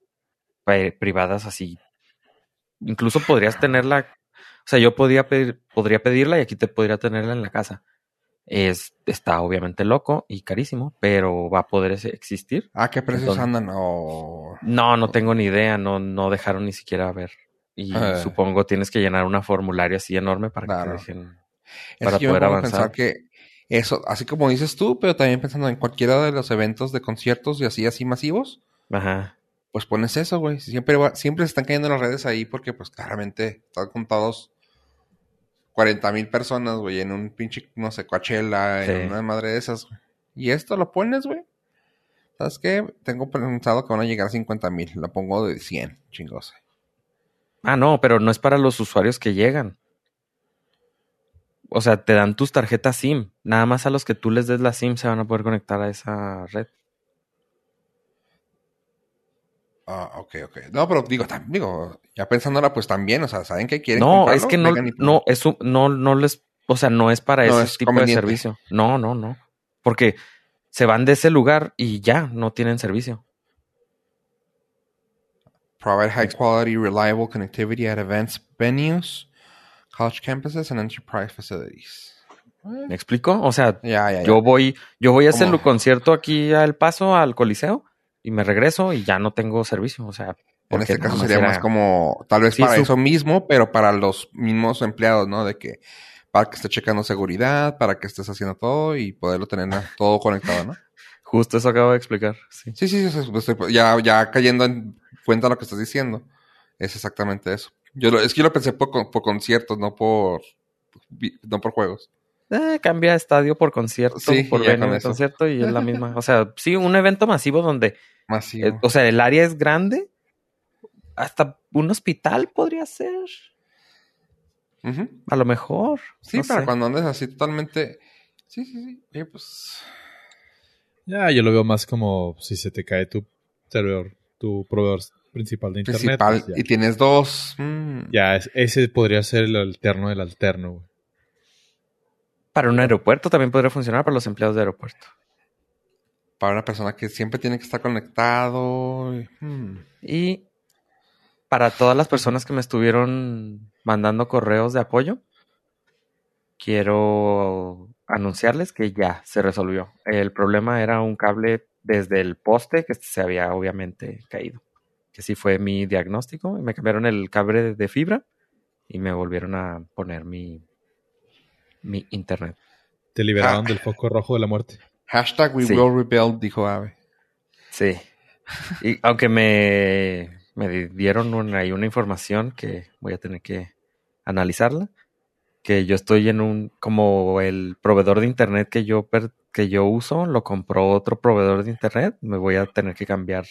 eh, privadas así. Incluso podrías tenerla, o sea, yo podría pedir, podría pedirla y aquí te podría tenerla en la casa. Es, está obviamente loco y carísimo, pero va a poder existir. ¿A qué precios Entonces- andan? O... No, no tengo ni idea, no, no dejaron ni siquiera ver. Y Eh. supongo tienes que llenar un formulario así enorme para que te dejen. Es para que yo me poder avanzar. pensar que eso, así como dices tú, pero también pensando en cualquiera de los eventos de conciertos y así, así masivos, Ajá. pues pones eso, güey. Siempre, va- siempre se están cayendo las redes ahí porque, pues, claramente están contados 40 mil personas, güey, en un pinche, no sé, Coachella, en una madre de esas, güey. Y esto lo pones, güey. ¿Sabes qué? Tengo pensado que van a llegar a 50 mil. Lo pongo de 100, chingos. Ah, no, pero no es para los usuarios que llegan. O sea, te dan tus tarjetas SIM. Nada más a los que tú les des la SIM se van a poder conectar a esa red. Ah, ok, ok. No, pero digo, digo, ya pensándola, pues también, o sea, ¿saben qué quieren? No, es que no, y- no, es un- no, no les, o sea, no es para No ese es tipo de servicio. No, no, no. Porque se van de ese lugar y ya no tienen servicio. Provide high quality, reliable connectivity at events, venues, college campuses, and enterprise facilities. ¿Me explico? O sea, yo voy, yo voy a hacer el concierto aquí al paso, al Coliseo, y me regreso y ya no tengo servicio. O sea, en este caso sería era- más como, tal vez Sí, para su- eso mismo, pero para los mismos empleados, ¿no? De que para que esté checando seguridad, para que estés haciendo todo y poderlo tener todo conectado, ¿no? Justo eso acabo de explicar. Sí. Sí, sí, sí, sí, estoy- ya, ya cayendo en cuenta lo que estás diciendo. Es exactamente eso. Yo lo- es que yo lo pensé por, por conciertos, no por, no por juegos. Eh, cambia estadio por concierto, Sí, por ya venue con de eso. concierto y es la misma. O sea, sí, un evento masivo donde, Masivo. eh, o sea, el área es grande. Hasta un hospital podría ser. Ujú. A lo mejor. Sí, no para sé. cuando andes así totalmente. Sí, sí, sí. Oye, pues. Ya, yo lo veo más como si se te cae tu servidor, tu proveedor principal de internet. Principal. pues y tienes dos. mm, Ya, es- ese podría ser el alterno del alterno, güey. Para un aeropuerto también podría funcionar para los empleados de aeropuerto. Para una persona que siempre tiene que estar conectado. y, mm. Y para todas las personas que me estuvieron mandando correos de apoyo, quiero anunciarles que ya se resolvió. El problema era un cable desde el poste que se había obviamente caído. Que sí fue mi diagnóstico. Me cambiaron el cable de fibra y me volvieron a poner mi, mi internet. Te liberaron Ah. del foco rojo de la muerte. Hashtag we Sí. will rebuild, dijo Ave. Sí. Y aunque me, me di- dieron una, ahí una información que voy a tener que analizarla, que yo estoy en un, como el proveedor de internet que yo, per- que yo uso, lo compró otro proveedor de internet, me voy a tener que cambiar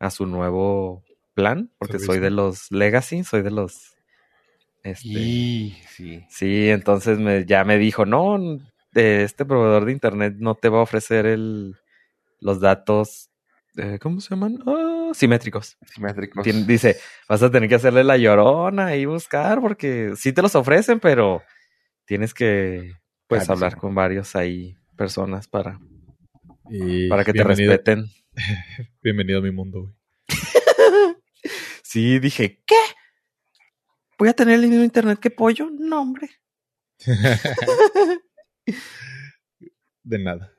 a su nuevo plan, porque soy de los legacy, soy de los... Este, Y sí. Sí, entonces me, ya me dijo, no, este proveedor de internet no te va a ofrecer el, los datos, eh, ¿cómo se llaman? Ah, simétricos. Simétricos. Tien- dice, vas a tener que hacerle la llorona y buscar porque sí te los ofrecen, pero tienes que pues hablar con varios ahí personas para, Y para que te respeten. Bienvenido a mi mundo, güey. Sí, dije, ¿qué? ¿Voy a tener el mismo internet que pollo? No, hombre. De nada.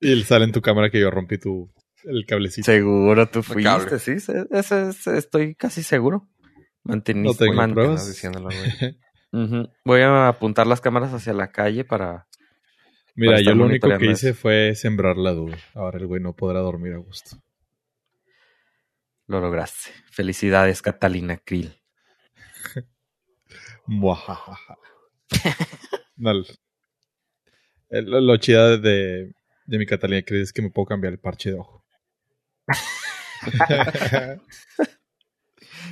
y sale en tu cámara que yo rompí tu el cablecito. Seguro tú fuiste, sí, ese es- estoy casi seguro. Manteniste, No tengo pruebas. Diciéndolo, güey. Voy a apuntar las cámaras hacia la calle para... Mira, yo lo único que hice fue sembrar la duda. Ahora el güey no podrá dormir a gusto. Lo lograste. Felicidades, Catalina Krill. No, el- lo, lo chida de, de mi Catalina que es que me puedo cambiar el parche de ojo.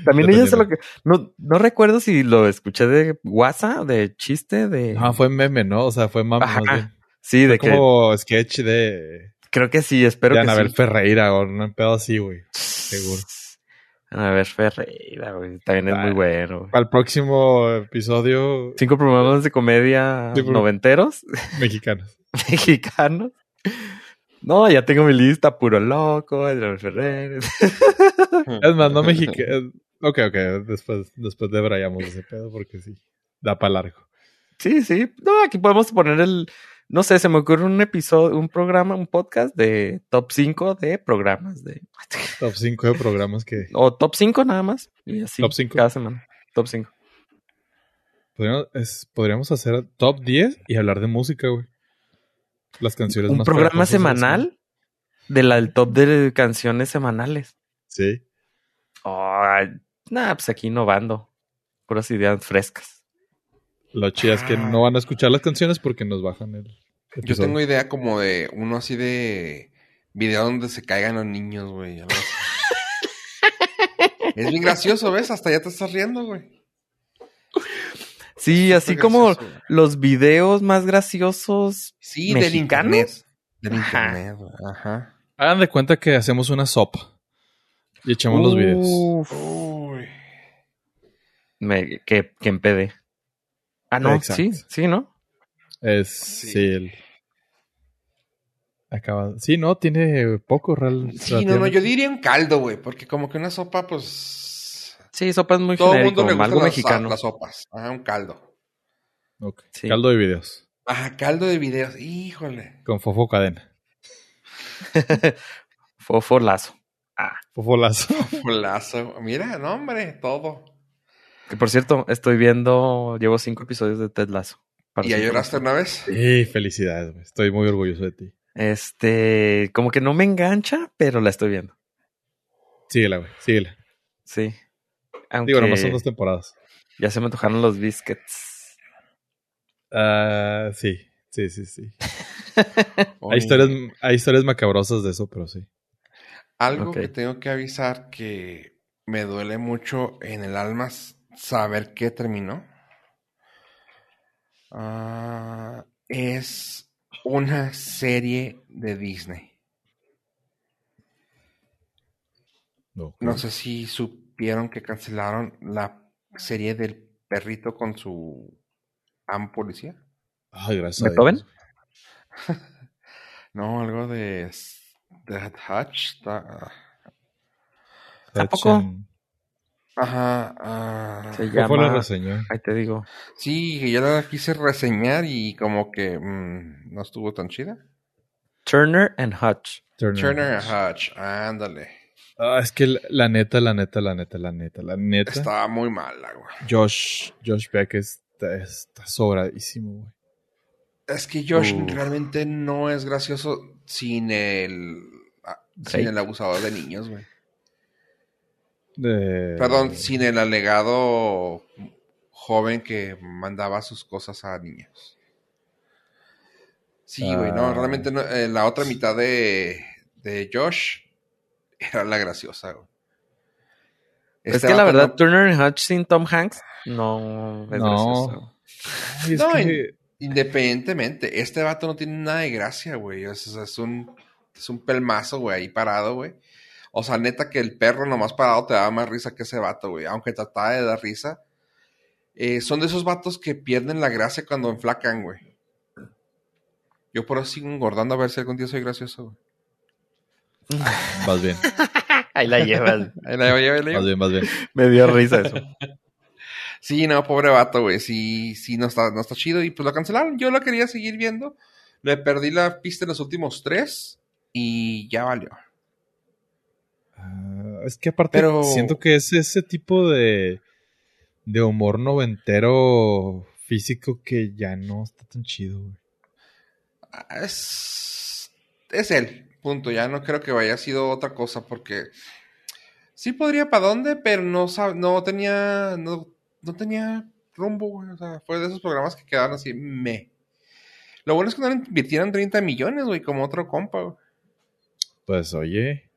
También ella se lo que... No, no recuerdo si lo escuché de WhatsApp, de chiste, de... no, fue meme, ¿no? O sea, fue mam- Ajá, más bien. Sí, de Fue que... como sketch de, Creo que sí, espero de que Anabel sí. Ferreira o un pedo así, güey. seguro. A ver, Ferreira, güey. También es Ah. muy bueno. güey. Para el próximo episodio, Cinco programas de comedia Sí, noventeros, mexicanos. mexicanos. No, ya tengo mi lista, puro loco, Anabel Ferreira. Es más, no mexicano. Ok, ok, después, después debrayamos ese pedo porque sí, da para largo. Sí, sí. No, aquí podemos poner el. No sé, se me ocurre un episodio, un programa, un podcast de top 5 de programas de. Top 5 de programas que O top 5 nada más. Y así. Top cinco. Cada semana. Top 5. podríamos, es- podríamos hacer top 10 y hablar de música, güey. Las canciones Un más programa semanal de la, del top de canciones semanales. semana. Sí. Ay, nah, pues aquí innovando. Puras ideas frescas. Lo chido es que Ah. no van a escuchar las canciones porque nos bajan el. Yo episodio. tengo idea como de uno así de video donde se caigan los niños, güey. es bien gracioso, ¿ves? Hasta ya te estás riendo, güey. Sí, así como gracioso, los videos más graciosos. Sí, del ¿Mexicanos? internet. Del Ajá. internet, güey. Ajá. Hagan de cuenta que hacemos una sopa y echamos los videos. Uf, Uy. me- que, que empede. Ah, no, Exacto. sí, sí, ¿no? Es. Sí. Sí, el. Acaba. Sí, no, tiene poco real. Sí, no, no, yo diría un caldo, güey. Porque como que una sopa, pues. Sí, sopa es muy Todo el genérico, mundo le gusta algo las, mexicano. las sopas. Ajá, un caldo. Ok. Sí. Caldo de videos. Ajá, caldo de videos. Híjole. Con fofo cadena. Fofo lazo. Ah, Fofo lazo. Folazo. Mira, no, hombre, todo. Que por cierto, estoy viendo, llevo cinco episodios de Ted. Para ¿Y ya lloraste una vez? Sí, felicidades, güey. Estoy muy orgulloso de ti. Este, como que no me engancha, pero la estoy viendo. Síguela, güey. Síguela. Sí. Aunque Digo, nomás son dos temporadas. ya se me antojaron los biscuits. Ah, sí. Sí, sí, sí. Hay historias, hay historias macabrosas de eso, pero sí. Algo Ok. que tengo que avisar que me duele mucho en el alma saber qué terminó. Ah, es una serie de Disney. No, No sé si supieron que cancelaron la serie del perrito con su amo policía. Ay, gracias. ¿Beethoven? No, algo de The Hatch. ta- ¿Tampoco? Ajá. ah, Se ¿Cuál fue la reseña? Ahí te digo. Sí, que yo la quise reseñar y como que mm, no estuvo tan chida. Turner and Hutch. Turner. Turner Hatch, ándale. Ah, es que la, la neta, la neta, la neta, la neta, la neta. Estaba muy mala, güey. Josh, Josh Beck está, está sobradísimo, güey. Es que Josh Uf. realmente no es gracioso sin el ah, sin el abusador de niños, güey. De- Perdón, sin el alegado joven que mandaba sus cosas a niños. Sí, güey, no, Ah. realmente no, eh, la otra mitad de, de Josh era la graciosa, güey. es Este que la verdad, no- Turner Hutch sin Tom Hanks no es No. gracioso. Ay, es No, que- Independientemente, este vato no tiene nada de gracia, güey. Es, es un, es un pelmazo, güey, ahí parado, güey. O sea, neta que el perro nomás parado te da más risa que ese vato, güey. Aunque trataba de dar risa. Eh, son de esos vatos que pierden la gracia cuando enflacan, güey. Yo por eso sigo engordando a ver si algún día soy gracioso, güey. Vas bien. Ahí la llevas. Ahí la llevo, ahí la llevo. Vas bien, vas bien. Me dio risa eso. Sí, no, pobre vato, güey. Sí, sí, no está, no está chido. Y pues lo cancelaron. Yo lo quería seguir viendo. Le perdí la pista en los últimos tres. Y ya valió. Ah, es que aparte Pero- siento que es ese tipo de, de humor noventero físico que ya no está tan chido, güey. Ah, Es, es él. Punto. Ya no creo que vaya sido otra cosa. Porque sí podría para dónde, pero no, sab- no tenía. No, no tenía rumbo, güey. O sea, fue de esos programas que quedaron así. Me. Lo bueno es que no le invirtieron 30 millones, güey, como otro compa, güey. Pues oye.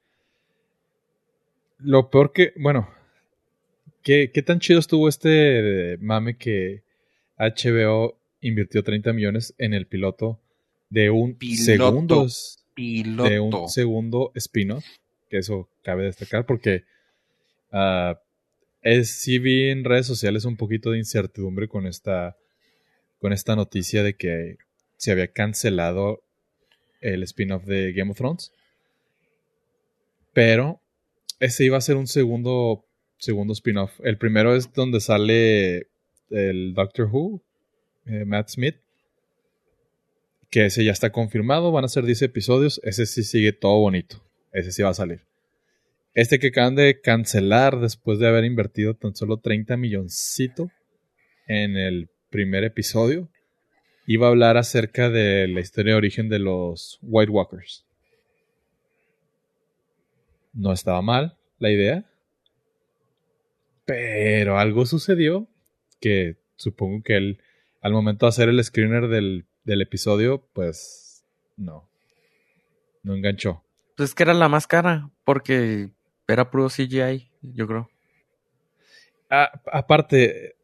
Lo peor que, bueno, ¿qué, qué tan chido estuvo este mame que HBO invirtió 30 millones en el piloto de un Piloto. segundos Piloto. de un segundo spin-off, que eso cabe destacar porque ah, es, sí vi en redes sociales un poquito de incertidumbre con esta, con esta noticia de que se había cancelado el spin-off de Game of Thrones. Pero ese iba a ser un segundo, segundo spin-off. El primero es donde sale el Doctor Who, eh, Matt Smith. Que ese ya está confirmado, van a ser 10 episodios. Ese sí sigue todo bonito. Ese sí va a salir. Este que acaban de cancelar después de haber invertido tan solo 30 milloncito en el primer episodio, iba a hablar acerca de la historia de origen de los White Walkers. No estaba mal la idea, pero algo sucedió que supongo que él, al momento de hacer el screener del, del episodio, pues no, no enganchó. Pues es que era la más cara, porque era puro CGI, yo creo. A- aparte,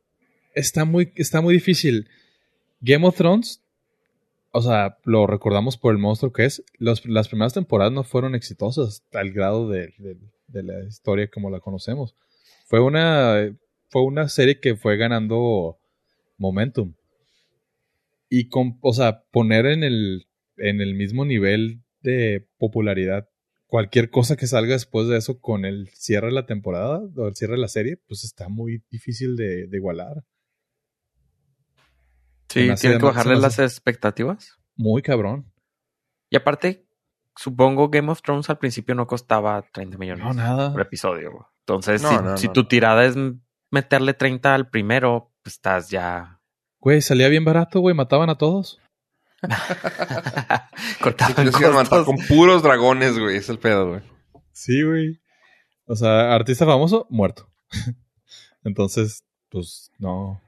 está muy, está muy difícil. Game of Thrones, o sea, lo recordamos por el monstruo que es. Las primeras temporadas no fueron exitosas al grado de, la historia como la conocemos. Fue una, fue una serie que fue ganando momentum. Y con, o sea, poner en el, en el mismo nivel de popularidad cualquier cosa que salga después de eso con el cierre de la temporada o el cierre de la serie, pues está muy difícil de igualar. Sí, tienen que bajarle las expectativas. Muy cabrón. Y aparte, supongo Game of Thrones al principio no costaba 30 millones No, nada. por episodio. güey. Entonces, No, si, no, si no, tu tirada es meterle 30 al primero, pues estás ya... Güey, salía bien barato, güey, mataban a todos. Cortaban iban a con puros dragones, güey. Es el pedo, güey. Sí, güey. O sea, artista famoso, muerto. Entonces, pues no.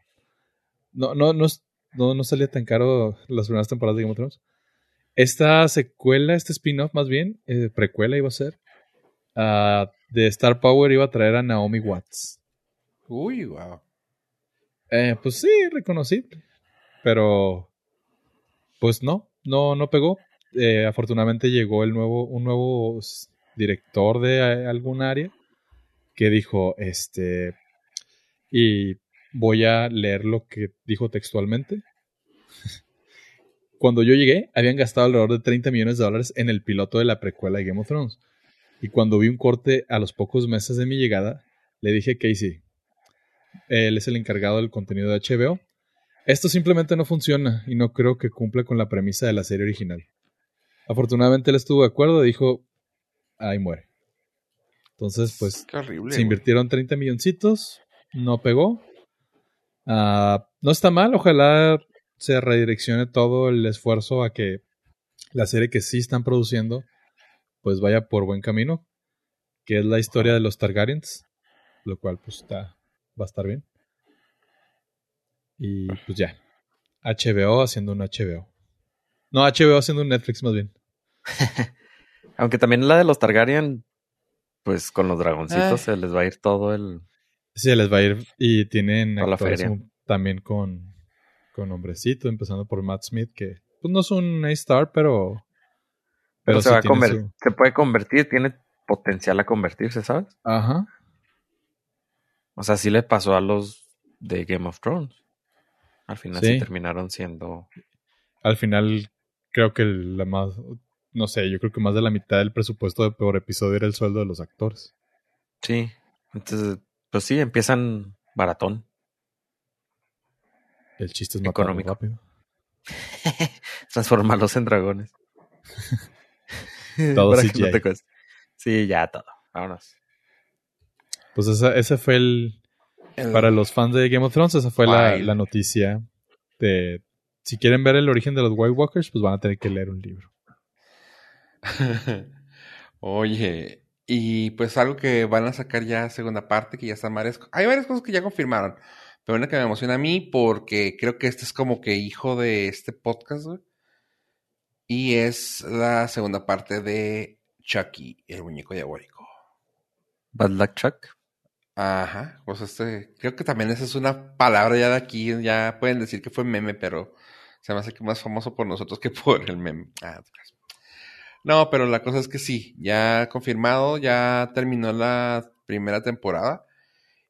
No, no, no, es- no, no salía tan caro las primeras temporadas de Game of Thrones. Esta secuela, este spin-off más bien, eh, precuela iba a ser, ah, de Star Power iba a traer a Naomi Watts. Uy, wow. Eh, pues sí, reconocible. Pero, pues no, no, no pegó. Eh, afortunadamente llegó el nuevo, un nuevo director de algún área que dijo, este, y voy a leer lo que dijo textualmente. Cuando yo llegué, habían gastado alrededor de 30 millones de dólares en el piloto de la precuela de Game of Thrones. Y cuando vi un corte a los pocos meses de mi llegada, le dije a Casey, él es el encargado del contenido de HBO. Esto simplemente no funciona y no creo que cumpla con la premisa de la serie original. Afortunadamente él estuvo de acuerdo y dijo, ahí muere. Entonces, pues, horrible. se invirtieron 30 milloncitos, no pegó. Ah, no está mal, ojalá se redireccione todo el esfuerzo a que la serie que sí están produciendo, pues vaya por buen camino, que es la historia de los Targaryens, lo cual pues está, va a estar bien. Y pues ya, HBO haciendo un HBO. No, HBO haciendo un Netflix más bien. Aunque también la de los Targaryen, pues con los dragoncitos Ay. se les va a ir todo el... Sí, les va a ir y tienen la feria. también con, con hombrecito, empezando por Matt Smith, que pues no es un A-star, pero... Pero, se sí va a convertir, su- se puede convertir, tiene potencial a convertirse, ¿sabes? Ajá. O sea, sí le pasó a los de Game of Thrones. Al final sí, Sí. terminaron siendo... Al final creo que la más, no sé, yo creo que más de la mitad del presupuesto de por episodio era el sueldo de los actores. Sí. Entonces, pues sí, empiezan baratón. El chiste es Económico. rápido. Transformarlos en dragones. Todo Para que CGI. no te cueste. Sí, ya todo. Vámonos. Pues esa, ese fue el, El- para los fans de Game of Thrones, esa fue la, la noticia de, si quieren ver el origen de los White Walkers, pues van a tener que leer un libro. Oye, y pues algo que van a sacar ya segunda parte, que ya están varias Hay varias cosas que ya confirmaron, pero una que me emociona a mí porque creo que este es como que hijo de este podcast, güey. Y es la segunda parte de Chucky, el muñeco diabólico. Bad Luck Chuck. Ajá, pues este, creo que también esa es una palabra ya de aquí, ya pueden decir que fue meme, pero se me hace que más famoso por nosotros que por el meme. Ah. No, pero la cosa es que sí, ya confirmado, ya terminó la primera temporada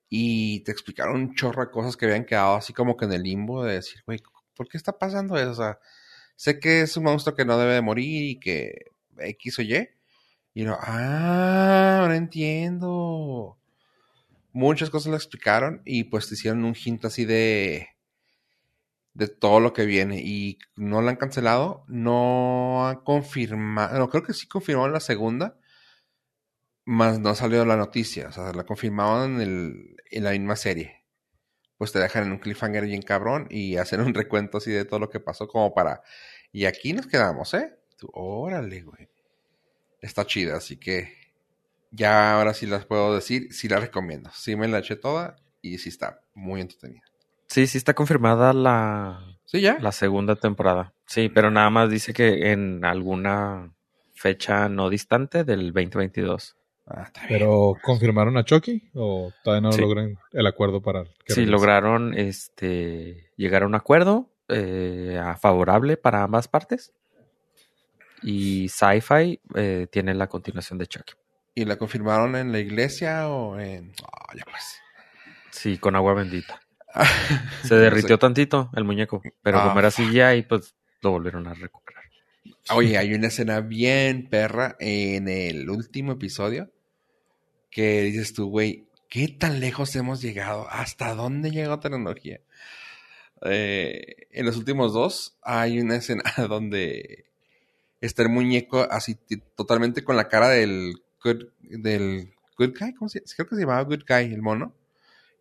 y te explicaron un chorro de cosas que habían quedado así como que en el limbo de decir, güey, ¿por qué está pasando eso? O sea, sé que es un monstruo que no debe de morir y que X o Y. Y lo, ah, ahora entiendo muchas cosas lo explicaron y pues te hicieron un hint así de de todo lo que viene y no la han cancelado, no han confirmado, no, creo que sí confirmaron la segunda, más no salió la noticia, o sea, la confirmaron en, el, en la misma serie. Pues te dejan en un cliffhanger bien cabrón y hacen un recuento así de todo lo que pasó como para... Y aquí nos quedamos, ¿eh? Tú, órale, güey. Está chida, así que ya ahora sí las puedo decir, sí la recomiendo. Sí me la eché toda y sí está muy entretenida. Sí, sí está confirmada la, ¿Sí ya? la segunda temporada. Sí, pero nada más dice que en alguna fecha no distante del 2022. Ah, está bien. Pero, ¿confirmaron a Chucky? ¿O todavía no Sí. logran el acuerdo para que Sí, regrese? lograron este llegar a un acuerdo eh, a favorable para ambas partes. Y Sci-Fi eh, tiene la continuación de Chucky. ¿Y la confirmaron en la iglesia o en...? Ah, ya pues. Sí, con agua bendita. Se derritió tantito el muñeco, pero Ah, como era CGI, pues lo volvieron a recuperar. Oye, hay una escena bien perra en el último episodio que dices tú, güey, ¿qué tan lejos hemos llegado? ¿Hasta dónde llegó tecnología? Eh, en los últimos dos hay una escena donde está el muñeco así totalmente con la cara del good, del good guy, ¿cómo se Creo que se llamaba good guy el mono.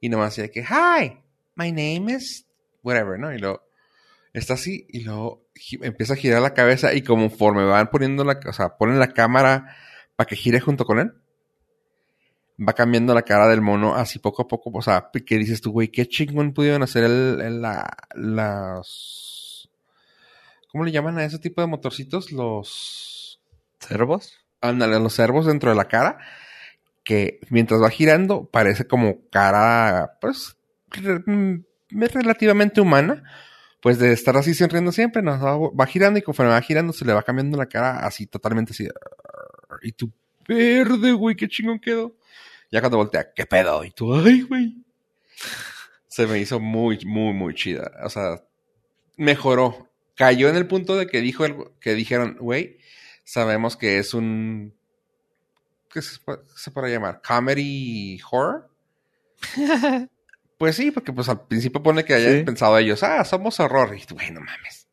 Y nomás decía que, hi, my name is whatever, ¿no? Y luego está así y luego empieza a girar la cabeza y conforme van poniendo la, o sea, ponen la cámara para que gire junto con él, va cambiando la cara del mono así poco a poco, o sea, que dices tú, güey, qué chingón pudieron hacer el, el- la, las, ¿cómo le llaman a ese tipo de motorcitos? Los, ¿Cervos? ándale, los servos dentro de la cara, que mientras va girando parece como cara, pues, mm, relativamente humana, pues de estar así sonriendo siempre, nos va, girando y conforme va girando se le va cambiando la cara así totalmente así. Y tú, verde, güey, qué chingón quedó. Ya cuando voltea, ¿qué pedo? Y tú, ay, güey. Se me hizo muy, muy, muy chida. O sea, mejoró. Cayó en el punto de que dijo el- que dijeron, güey, sabemos que es un ¿qué se, se puede llamar? Comedy horror. Pues sí, porque pues al principio pone que hayan Sí. pensado ellos, ah, somos horror. Y tú, güey, no mames.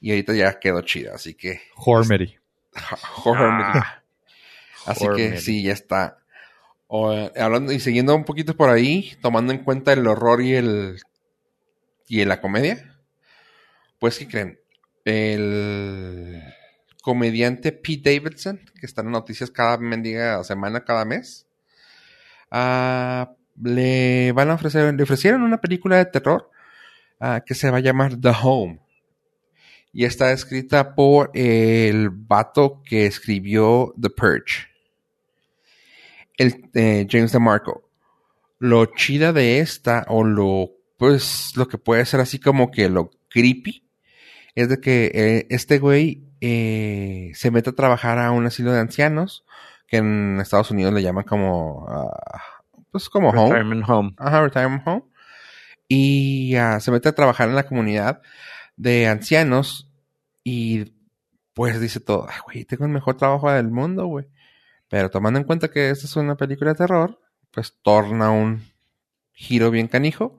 Y ahorita ya quedó chida, así que Hormery. horror. Ah. así que sí, ya está. O, hablando y siguiendo un poquito por ahí, tomando en cuenta el horror y el y la comedia, pues ¿qué creen? El comediante Pete Davidson, que está en noticias cada mendiga semana, cada mes, ah, le van a ofrecer, le ofrecieron una película de terror ah, que se va a llamar The Home. Y está escrita por el vato que escribió The Purge. El, eh, James DeMarco. Lo chida de esta, o lo, pues, lo que puede ser así como que lo creepy, es de que eh, este güey eh, se mete a trabajar a un asilo de ancianos, que en Estados Unidos le llaman como, ah, pues como home. Retirement Home. Ajá, retirement home. Y ah, se mete a trabajar en la comunidad de ancianos Y pues dice todo, "Ay, güey, tengo el mejor trabajo del mundo, güey. Pero tomando en cuenta que esta es una película de terror, pues torna un giro bien canijo,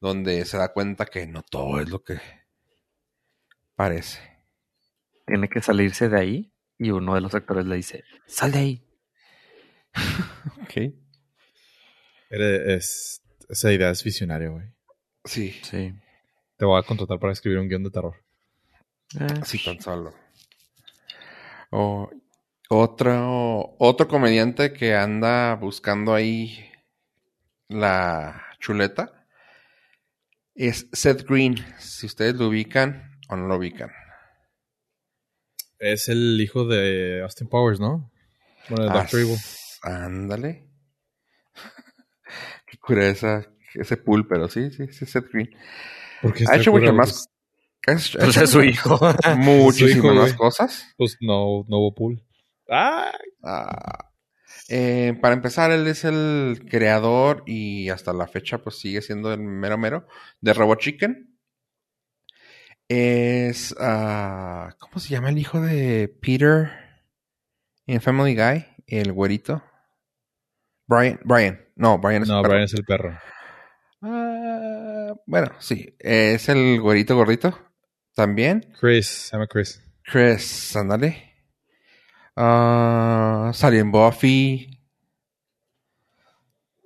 donde se da cuenta que no todo es lo que parece. Tiene que salirse de ahí y uno de los actores le dice, sal de ahí. Ok. Eres- es- esa idea es visionaria, güey. Sí, Sí. Te voy a contratar para escribir un guion de terror. Eh, sí, tan solo. O- otro, otro comediante que anda buscando ahí la chuleta es Seth Green. Si ustedes lo ubican o no lo ubican. Es el hijo de Austin Powers, ¿no? Bueno, de Doctor Evil. Ándale. Cura esa, ese pool, pero sí, sí, sí, Seth Green. ¿Por qué Ha hecho mucho más. ha hecho- ha Pues es su hijo. Muchísimas Su hijo, más cosas. Pues no, no hubo pool. ¡Ah! Ah, eh, para empezar, él es el creador y hasta la fecha pues sigue siendo el mero mero de Robot Chicken. Es... ah, ¿Cómo se llama el hijo de Peter en Family Guy? El güerito. Brian. Brian. No, Brian es No, el perro. Brian es el perro. Ah, bueno, sí. Es el güerito gordito. También. Chris, se llama Chris. Chris, ándale. Ah, salió en Buffy.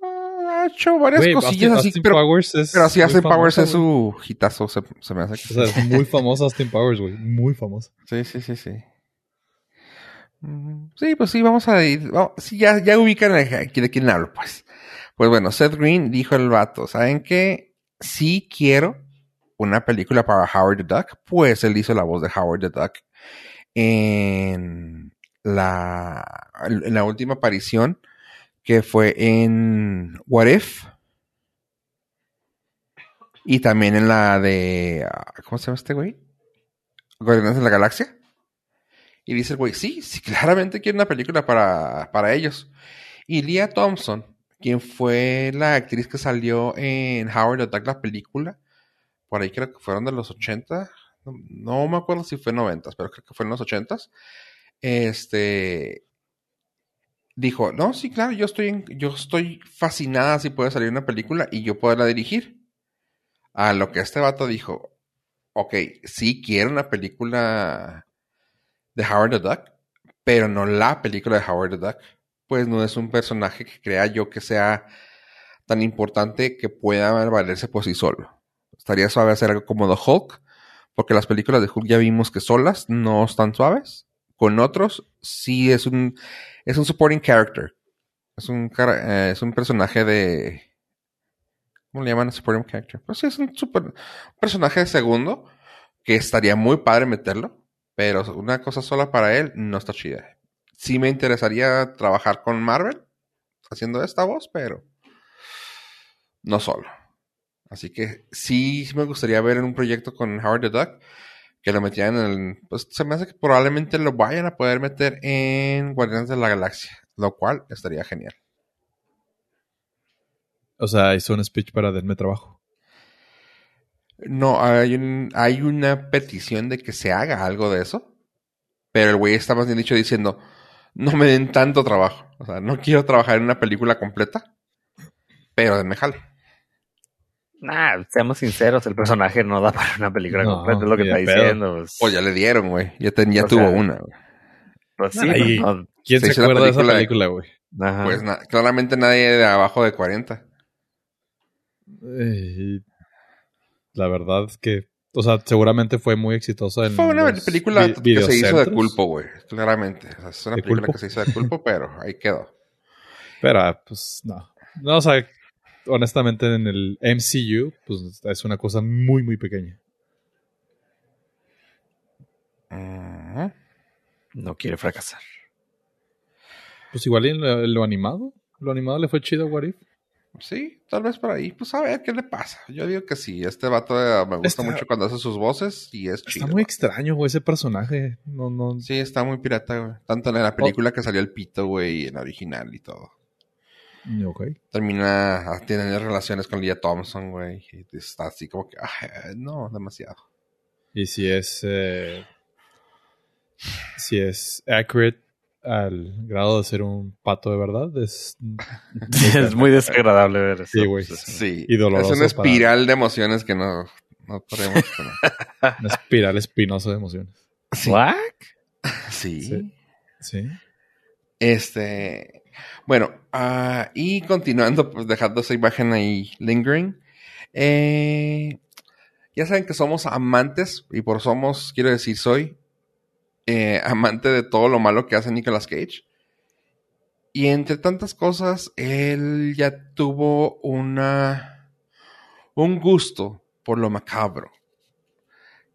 Ah, ha hecho varias Güey, cosillas Austin, así, Austin pero, Powers es. pero así Austin Powers famosa, es su hitazo, se, se me hace. O sea, es muy famoso Austin Powers, güey. Muy famoso. Sí, sí, sí, sí. Sí, pues sí, vamos a ir. vamos- sí, ya, ya ubican a- de quién hablo, pues. Pues bueno, Seth Green dijo el vato, ¿saben qué? Sí quiero una película para Howard the Duck, pues él hizo la voz de Howard the Duck en la, en la última aparición que fue en What If y también en la de ah, ¿cómo se llama este güey? Guardianes de la Galaxia. Y dice el güey, sí, sí, claramente quiere una película para, para ellos. Y Leah Thompson, quien fue la actriz que salió en Howard Duck, la película, por ahí creo que fueron de los 80, no, no me acuerdo si fue 90, pero creo que fue en los 80. Este dijo, no, sí, claro, yo estoy, en- yo estoy fascinada si puede salir una película y yo poderla dirigir. A lo que este vato dijo, ok, sí quiero una película de Howard the Duck, pero no la película de Howard the Duck. Pues no es un personaje que crea yo que sea tan importante que pueda valerse por sí solo. Estaría suave hacer algo como The Hulk, porque las películas de Hulk ya vimos que solas no están suaves. Con otros, sí es un, es un supporting character. Es un, eh, es un personaje de... ¿Cómo le llaman supporting character? Pues sí, es un super- personaje de segundo que estaría muy padre meterlo, pero una cosa sola para él no está chida. Sí me interesaría trabajar con Marvel haciendo esta voz, pero no solo. Así que sí me gustaría ver en un proyecto con Howard the Duck que lo metieran en el... Pues se me hace que probablemente lo vayan a poder meter en Guardianes de la Galaxia, lo cual estaría genial. O sea, hizo un speech para denme trabajo. No, hay, un- hay una petición de que se haga algo de eso, pero el güey está más bien dicho diciendo, no me den tanto trabajo. O sea, no quiero trabajar en una película completa, pero denme jale. Nah, seamos sinceros, el personaje no da para una película No, completa, es lo que está pedo. diciendo. Pues, Pues ya le dieron, güey. Ya, ten- ya O tuvo sea, una, güey. pues sí, Ay. pero no- ¿Quién Se acuerda de esa película güey? Pues na- claramente nadie de abajo de 40. Eh, la verdad es que, o sea, seguramente fue muy exitosa en Fue una los película vi- que se hizo de culpo, güey. Claramente. O sea, es una ¿De película culpo? que se hizo de culpo, pero ahí quedó. Pero, ah, pues, no. No, o sea, honestamente en el MCU, pues es una cosa muy, muy pequeña. No quiere fracasar. Pues igual y en lo, en lo animado. Lo animado le fue chido a What If. Sí, tal vez por ahí. Pues a ver qué le pasa. Yo digo que sí. Este vato eh, me gusta Está- mucho cuando hace sus voces y es chido. Está muy extraño, güey, ese personaje. No, no. Sí, está muy pirata, güey. Tanto en la película que salió el pito, güey, y en la original y todo. Ok. Termina a tener relaciones con Leah Thompson, güey. Y está así como que, ah, no, demasiado. Y si es eh, si es accurate al grado de ser un pato de verdad, es... es muy desagradable ver eso. Sí, güey. Sí. Y doloroso es una para- espiral de emociones que no, no podemos poner. Una espiral espinosa de emociones. Sí. ¿What? Sí. Sí. Sí. Este. Bueno, ah, y continuando, pues dejando esa imagen ahí lingering. eh, ya saben que somos amantes, y por somos, quiero decir, soy eh, amante de todo lo malo que hace Nicolas Cage. Y entre tantas cosas, él ya tuvo una. un gusto por lo macabro.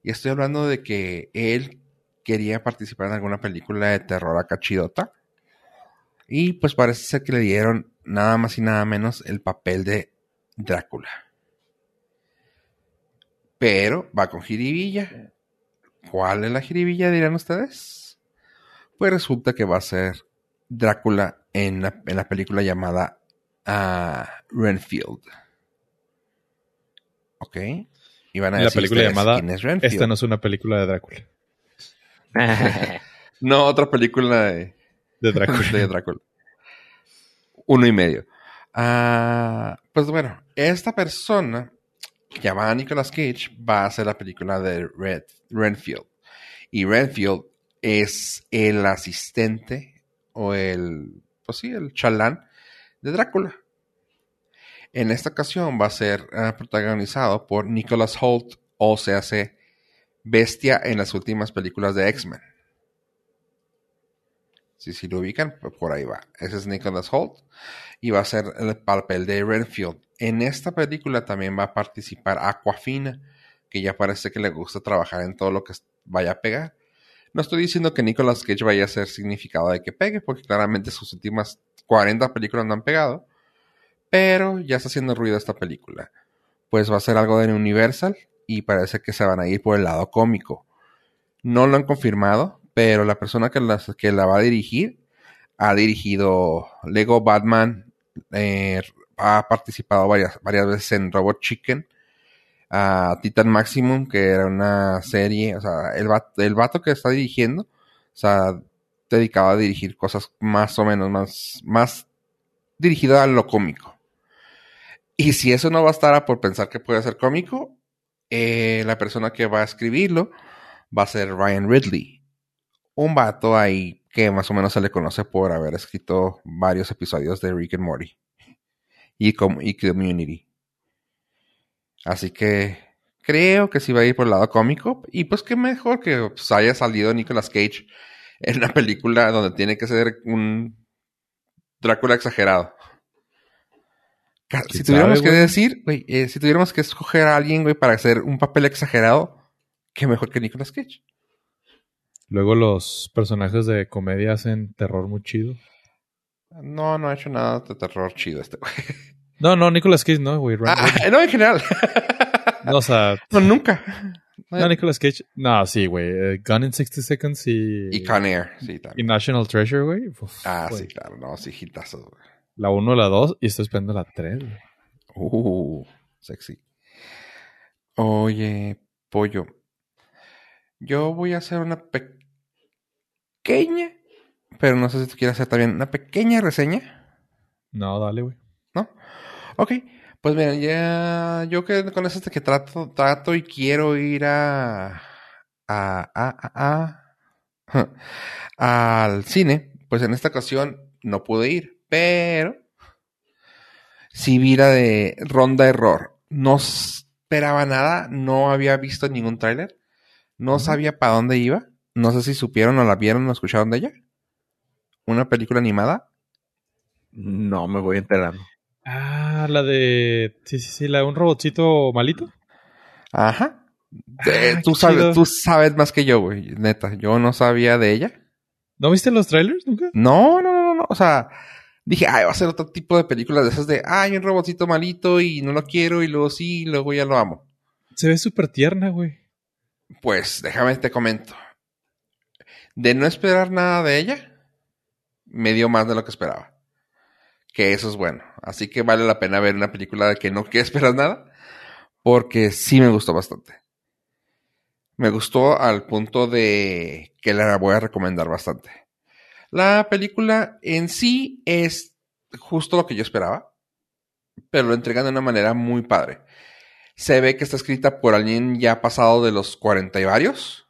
Y estoy hablando de que él quería participar en alguna película de terror acá chidota. Y pues parece ser que le dieron nada más y nada menos el papel de Drácula. Pero va con jiribilla. ¿Cuál es la jiribilla, dirán ustedes? Pues resulta que va a ser Drácula en la, en la película llamada ah, Renfield. ¿Ok? Y van a la decir película ustedes, llamada ¿quién es Renfield? Esta no es una película de Drácula. No, otra película de, De Drácula. de Drácula. Uno y medio. Ah, pues bueno, esta persona llamada Nicolas Cage va a hacer la película de Red, Renfield. Y Renfield es el asistente o el, pues sí, el chalán de Drácula. En esta ocasión va a ser ah, protagonizado por Nicholas Holt, o se hace bestia en las últimas películas de X-Men. Si, si lo ubican, por ahí va. Ese es Nicholas Holt. Y va a ser el papel de Renfield. En esta película también va a participar Aquafina, que ya parece que le gusta trabajar en todo lo que vaya a pegar. No estoy diciendo que Nicolas Cage vaya a ser significado de que pegue, porque claramente sus últimas 40 películas no han pegado. Pero ya está haciendo ruido esta película. Pues va a ser algo de Universal y parece que se van a ir por el lado cómico. No lo han confirmado, pero la persona que la, va a dirigir ha dirigido Lego Batman, eh, ha participado varias, varias veces en Robot Chicken, a Titan Maximum, que era una serie, o sea, el, vato, el que está dirigiendo, o sea, dedicado a dirigir cosas más o menos más, más dirigido a lo cómico. Y si eso no bastara por pensar que puede ser cómico, eh, la persona que va a escribirlo va a ser Ryan Ridley. Un vato ahí que más o menos se le conoce por haber escrito varios episodios de Rick and Morty y, y Community. Así que creo que sí va a ir por el lado cómico. Y pues qué mejor que pues, haya salido Nicolas Cage en una película donde tiene que ser un Drácula exagerado. Si tuviéramos sabe, que decir, güey, eh, si tuviéramos que escoger a alguien, güey, para hacer un papel exagerado, qué mejor que Nicolas Cage. Luego los personajes de comedia hacen terror muy chido. No, no ha hecho nada de terror chido este güey. No, no, Nicolas Cage no, güey. Ah, no, en general. No, o sea, no, nunca. no, Nicolas Cage. No, sí, güey. Eh, Gun in 60 Seconds y... Y Con Air, sí, y también. National Treasure, güey. Ah, sí, claro, no, sí, hitazos, güey. La 1, la 2 y estoy esperando la 3, güey. Uh, sexy. Oye, pollo. Yo voy a hacer una pequeña, pero no sé si tú quieres hacer también una pequeña reseña. No, dale, güey. ¿No? Ok. Pues mira, ya yo que con eso que trato, trato y quiero ir a, a, a, a, a- al cine, pues en esta ocasión no pude ir, pero sí vi la de Ronda Error. No esperaba nada, no había visto ningún tráiler, no sabía para dónde iba, no sé si supieron o la vieron o escucharon de ella. Una película animada. No me voy enterando. Ah, la de... Sí, sí, sí, la de un robotcito malito. Ajá. Eh, Ah, tú, qué sabes, chido. tú sabes más que yo, güey. Neta, yo no sabía de ella. ¿No viste los trailers nunca? No, no, no, no, no. O sea, dije, ay, va a ser otro tipo de películas de esas de, ay, un robotcito malito y no lo quiero y luego sí, y luego ya lo amo. Se ve súper tierna, güey. Pues déjame te comento. De no esperar nada de ella, me dio más de lo que esperaba. Que eso es bueno. Así que vale la pena ver una película de que no que esperas nada, porque sí me gustó bastante. Me gustó al punto de que la voy a recomendar bastante. La película en sí es justo lo que yo esperaba, pero lo entregan de una manera muy padre. Se ve que está escrita por alguien ya pasado de los 40 y varios.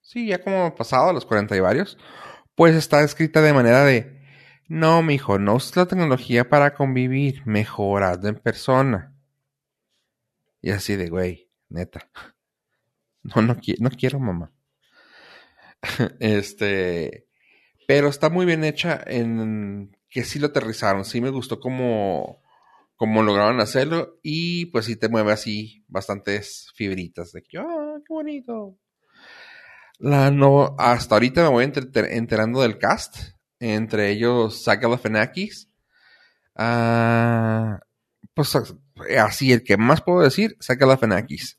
Sí, ya como pasado de los 40 y varios. Pues está escrita de manera de, no, mijo, no uses la tecnología para convivir, mejorando en persona. Y así de, güey, neta. No, no, no quiero, mamá. este, pero está muy bien hecha en que sí lo aterrizaron, sí me gustó como, como lograron hacerlo y pues sí te mueve así bastantes fibritas de que, ¡ah, qué bonito! La no, hasta ahorita me voy enterando del cast, entre ellos Zach Galifianakis. Ah, pues así, el que más puedo decir, Zach Galifianakis.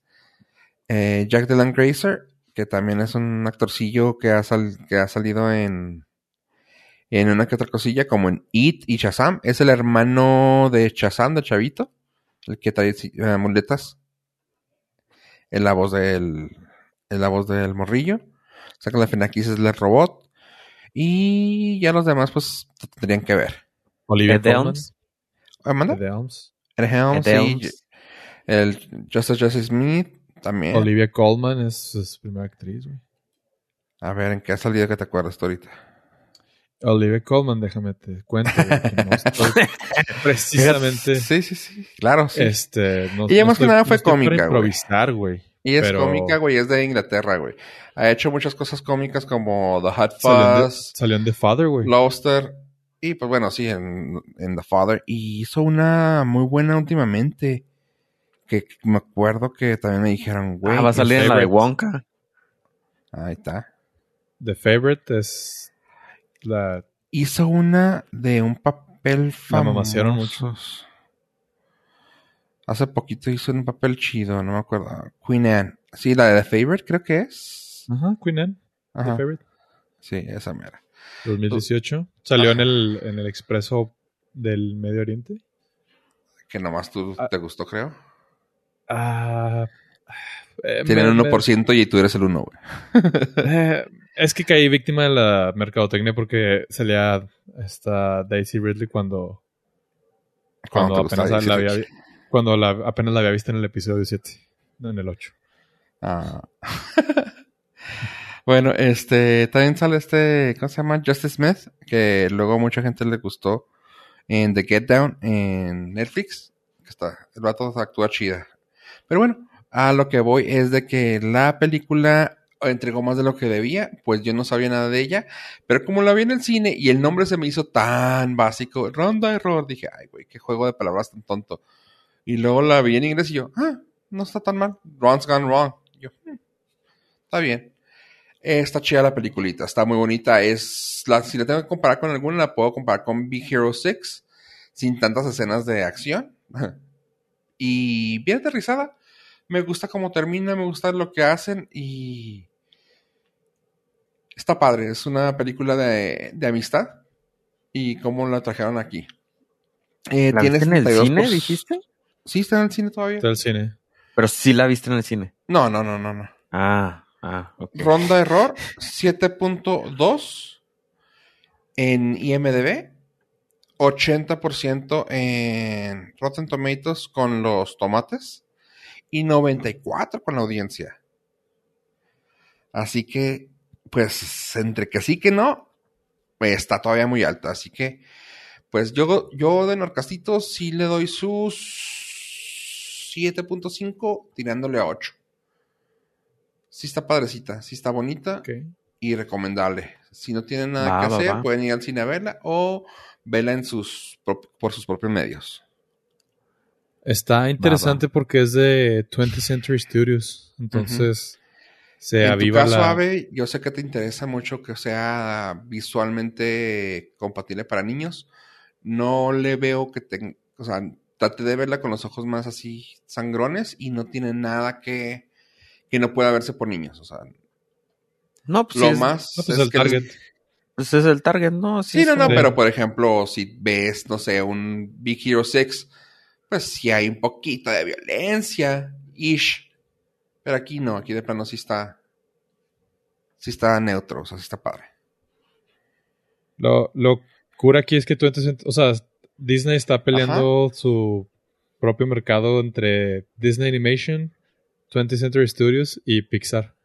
Eh, Jack Dylan Grazer, que también es un actorcillo que ha, que ha salido en, en una que otra cosilla, como en It y Shazam. Es el hermano de Shazam, de Chavito, el que trae eh, muletas. Es la voz del, es la voz del morrillo. Saca la Fenakis es el robot. Y ya los demás, pues, tendrían que ver. Olivia Colman. ¿Amanda? Ed Helms. Ed Helms, el Justice Justice Smith también. Olivia Colman es su primera actriz, güey. A ver, ¿en qué ha salido que te acuerdas ahorita? Olivia Colman, déjame te cuento. precisamente. Sí, sí, sí. Claro, sí. Este, no, y más que nada fue cómica, improvisar, güey. Y es cómica, güey, es de Inglaterra, güey. Ha hecho muchas cosas cómicas como The Hot Fuzz. Salió en The Father, güey. Loster. Y pues bueno, sí, en, en The Father. Y hizo una muy buena últimamente que me acuerdo que también me dijeron, güey. Ah, va a salir en la de Wonka. Ahí está. The Favorite es la. Hizo una de un papel famoso. La muchos. Hace poquito hizo un papel chido, no me acuerdo. Queen Anne. Sí, la de The Favorite creo que es. Ajá, Queen Anne. The Favorite. Sí, esa mera. 2018. Salió en el, en el Expreso del Medio Oriente. Que nomás tú ah. te gustó, creo. Ah, eh, Tienen 1% y tú eres el 1, güey. Eh, es que caí víctima de la mercadotecnia porque salía esta Daisy Ridley cuando. Cuando, apenas, la había, cuando apenas la había visto en el episodio 7, no en el 8. Ah. bueno, este. También sale este. ¿Cómo se llama? Justice Smith. Que luego mucha gente le gustó en The Get Down en Netflix. Que está. El vato actúa chida. Pero bueno, a lo que voy es de que la película entregó más de lo que debía, pues yo no sabía nada de ella, pero como la vi en el cine y el nombre se me hizo tan básico, ronda error, dije, ay güey, qué juego de palabras tan tonto. Y luego la vi en inglés y yo, ah, no está tan mal, Ron's Gone Wrong. yo, hmm, está bien. Está chida la peliculita, está muy bonita. Es la, si la tengo que comparar con alguna, la puedo comparar con Big Hero 6, sin tantas escenas de acción. y bien aterrizada. Me gusta cómo termina, me gusta lo que hacen y está padre. Es una película de, amistad y cómo la trajeron aquí. Eh, ¿La viste en el cine, dijiste? Sí, está en el cine todavía. Está en el cine. Pero sí la viste en el cine. No, no, no, no, no. Ah, ah. Ronda error 7.2 en IMDB 80% en Rotten Tomatoes con los tomates y 94% con la audiencia. Así que, pues, entre que sí que no, pues, está todavía muy alta. Así que, pues yo, yo de Norcastito sí le doy sus 7.5 tirándole a 8. Sí está padrecita, sí está bonita y recomendable. Si no tienen nada que hacer, pueden ir al cine a verla o vela en sus, por sus propios medios. Está interesante porque es de 20th Century Studios. Entonces se en aviva tu caso, yo sé que te interesa mucho que sea visualmente compatible para niños. No le veo que te... O sea, trate de verla con los ojos más así sangrones y no tiene nada que, que no pueda verse por niños. O sea, no, pues lo más pues es, target. Pues es el target, ¿no? Sí, no, no, pero por ejemplo, si ves, no sé, un Big Hero 6, pues sí hay un poquito de violencia, ish. Pero aquí no, aquí de plano sí está. Sí está neutro, o sea, sí está padre. Lo, lo cura aquí es que tú entonces, o sea, Disney está peleando su propio mercado entre Disney Animation, 20th Century Studios y Pixar.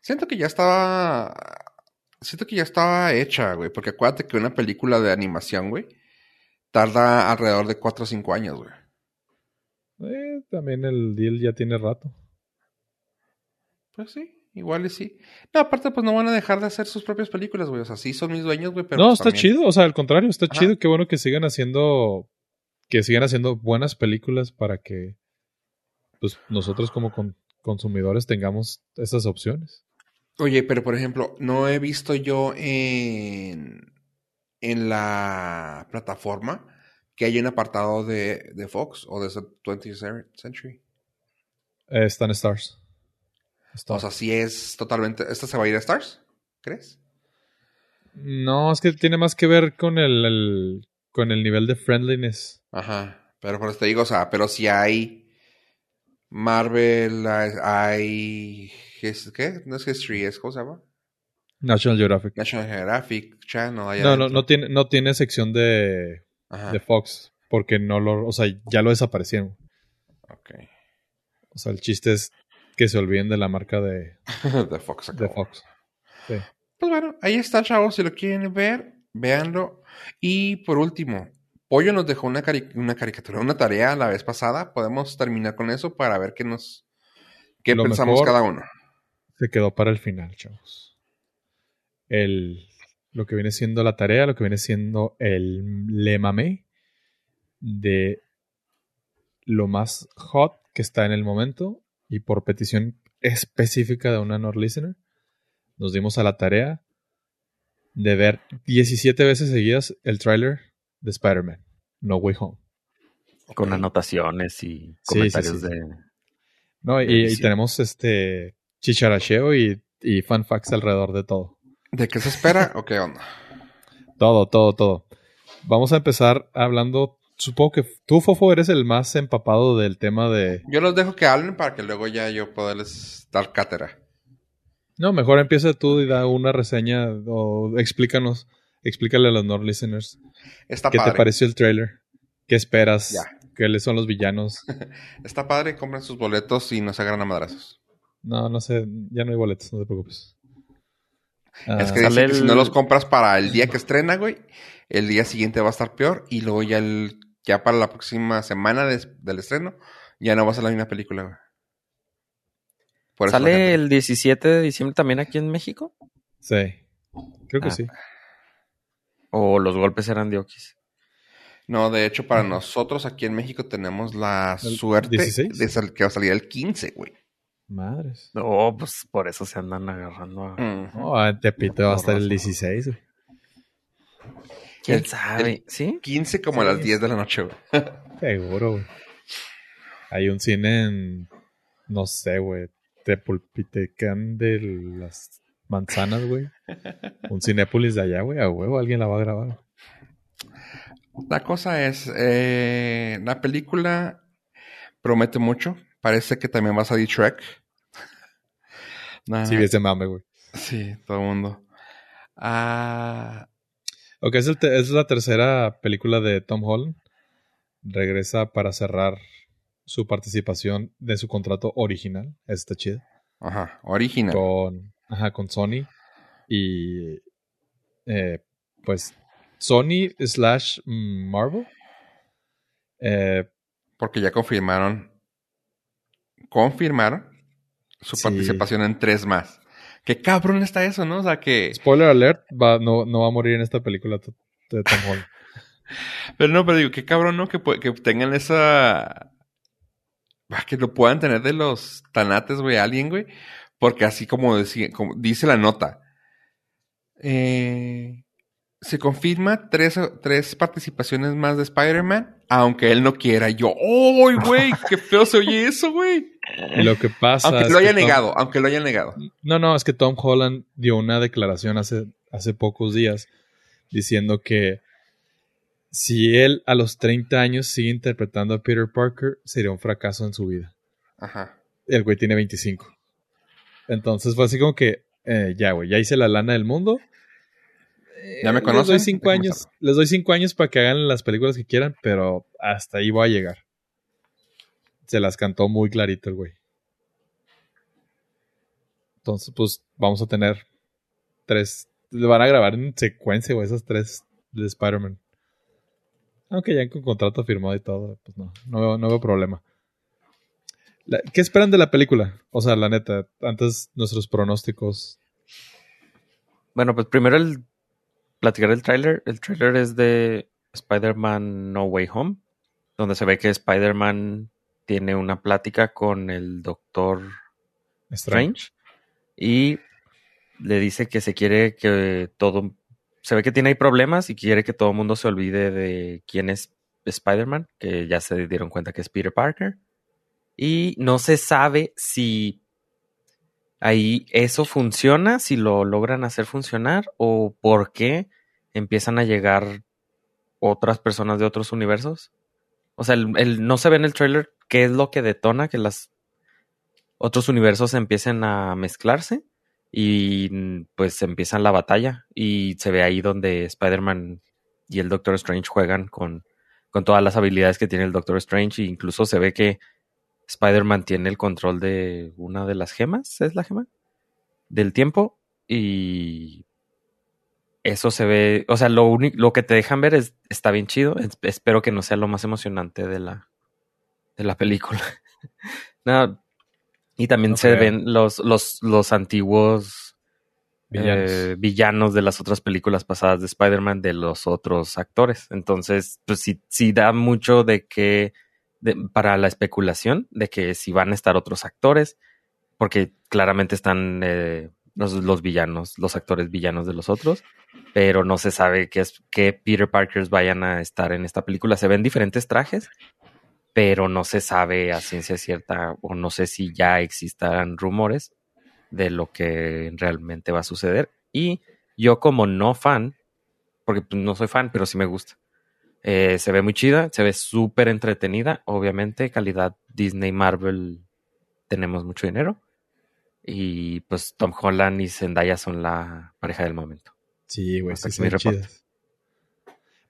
Siento que ya estaba. Siento que ya estaba hecha, güey. Porque acuérdate que una película de animación, güey, tarda alrededor de 4 o 5 años, güey. Eh, también el deal ya tiene rato. Pues sí, igual y sí. No, aparte, pues no van a dejar de hacer sus propias películas, güey. O sea, sí son mis dueños, güey, pero. no, pues, está también- chido, o sea, al contrario, está Ajá. chido. Qué bueno que sigan haciendo. Que sigan haciendo buenas películas para que. Pues nosotros como con- consumidores tengamos esas opciones. Oye, pero por ejemplo, no he visto yo en, en la plataforma que hay un apartado de, de Fox o de 20th Century. Eh, están Stars. O sea, sí es totalmente... ¿Esta se va a ir a Stars? ¿Crees? no, es que tiene más que ver con el, el- con el nivel de friendliness. Ajá. Pero por eso te digo, o sea, pero si hay Marvel, hay... ¿Qué? No es History, es... ¿Cómo se llama? National Geographic. National Geographic Channel. No, no, no tiene, no tiene sección de, Ajá. de Fox. Porque no lo, o sea, ya lo desaparecieron. Ok. O sea, el chiste es que se olviden de la marca de, de Fox. de. Fox. Sí. Pues bueno, ahí está, chavos. Si lo quieren ver, véanlo. Y por último, Pollo nos dejó una, cari- una caricatura, una tarea la vez pasada. Podemos terminar con eso para ver qué nos qué Lo pensamos mejor- cada uno. Se quedó para el final, chavos. El, lo que viene siendo la tarea, lo que viene siendo el lemame de lo más hot que está en el momento y por petición específica de una Nord listener, nos dimos a la tarea de ver 17 veces seguidas el tráiler de Spider-Man, No Way Home. Con anotaciones y comentarios sí, sí. de. No, y, tenemos este chicharacheo y, y fun facts alrededor de todo. ¿De qué se espera o qué onda? Todo, todo, todo. Vamos a empezar hablando. Supongo que tú, Fofo, eres el más empapado del tema de. Yo los dejo que hablen para que luego ya yo poderles dar cátedra. No, mejor empieza tú y da una reseña o explícanos, explícale a los Nord listeners Está qué padre. te pareció el trailer, qué esperas, Ya. qué son los villanos. Está padre, compren sus boletos y no se agarran a madrazos. No, no sé, ya no hay boletos, no te preocupes. es Ah, que sale dicen que si no los compras para el día que estrena, güey, el día siguiente va a estar peor y luego ya el ya para la próxima semana del estreno ya no va a ser la misma película, güey. Por ¿Sale gente- el 17 de diciembre también aquí en México? sí, creo que Ah. sí. ¿O los golpes eran de Oquis? No, de hecho, para nosotros aquí en México tenemos la ¿El suerte 16? de sal- que va a salir el 15, güey. Madres. No, pues por eso se andan agarrando a... No, en Tepito va a estar el Porrazo. 16, güey. ¿Quién el- sabe? ¿Sí? 15 como a Sí. las 10 de la noche, güey. Seguro, güey. Hay un cine en. No sé, güey. Tepulpitecán de las manzanas, güey. Un Cinépolis de allá, güey. A huevo, alguien la va a grabar. La cosa es, eh, la película promete mucho. Parece que también va a salir Shrek. Nah, Si ese mame, güey. sí, todo el mundo. Ah, Ok, es, el te- es la tercera película de Tom Holland. Regresa para cerrar su participación de su contrato original. Está chido. ajá, original. con, ajá, con Sony y eh, pues Sony slash Marvel. Eh, Porque ya confirmaron, confirmaron su Sí. participación en tres más. Qué cabrón está eso, ¿no? O sea que... spoiler alert, va, no, no va a morir en esta película de Tom Holland. Pero no, pero digo, qué cabrón, ¿no? Que, que tengan esa... Ah, Que lo puedan tener de los tanates, güey, alguien, güey. Porque así como, decía, como dice la nota, eh, se confirma tres, tres participaciones más de Spider-Man, aunque él no quiera. Yo, ¡oh, güey! ¡Qué feo se oye eso, güey! Lo que pasa Aunque es lo haya Tom- negado, aunque lo haya negado. No, no, es que Tom Holland dio una declaración hace, hace pocos días diciendo que si él a los 30 años sigue interpretando a Peter Parker, sería un fracaso en su vida. Ajá. el güey tiene 25. Entonces fue así como que, eh, ya, güey, ya hice la lana del mundo. ¿Ya me Eh, conocen? Les doy cinco Déjame años, les doy cinco años para que hagan las películas que quieran, pero hasta ahí voy a llegar. Se las cantó muy clarito el güey. Entonces, pues, vamos a tener tres. Le van a grabar en secuencia, güey, esas tres de Spider-Man. Aunque ya con contrato firmado y todo, pues no, no veo, no veo problema. ¿Qué esperan de la película? O sea, la neta, antes nuestros pronósticos. Bueno, pues primero el platicar el tráiler. El tráiler es de Spider-Man No Way Home, donde se ve que Spider-Man tiene una plática con el Doctor Strange y le dice que se quiere que todo se ve que tiene ahí problemas y quiere que todo el mundo se olvide de quién es Spider-Man, que ya se dieron cuenta que es Peter Parker. Y no se sabe si ahí eso funciona, si lo logran hacer funcionar o por qué empiezan a llegar otras personas de otros universos. O sea, el, el- no se ve en el trailer qué es lo que detona que las otros universos empiecen a mezclarse y pues empieza la batalla. Y se ve ahí donde Spider-Man y el Doctor Strange juegan con, con todas las habilidades que tiene el Doctor Strange. E incluso se ve que Spider-Man tiene el control de una de las gemas, ¿es la gema? Del tiempo. Y eso se ve, o sea, lo lo que te dejan ver es, está bien chido, Es- espero que no sea lo más emocionante de la, de la película. No, y también No se creo. ven los, los, los antiguos Villanos. eh, villanos de las otras películas pasadas de Spider-Man de los otros actores. Entonces, pues sí, sí da mucho de que, de- para la especulación de que si van a estar otros actores, porque claramente están eh, los, los villanos, los actores villanos de los otros, pero no se sabe qué es qué Peter Parkers vayan a estar en esta película. Se ven diferentes trajes, pero no se sabe a ciencia cierta o no sé si ya existan rumores de lo que realmente va a suceder. Y yo como no fan, porque pues, no soy fan, pero sí me gusta. eh, se ve muy chida, se ve súper entretenida, obviamente, calidad Disney Marvel, tenemos mucho dinero. Y pues Tom Holland y Zendaya son la pareja del momento. Sí, güey, sí aquí mi son reporte. chidas.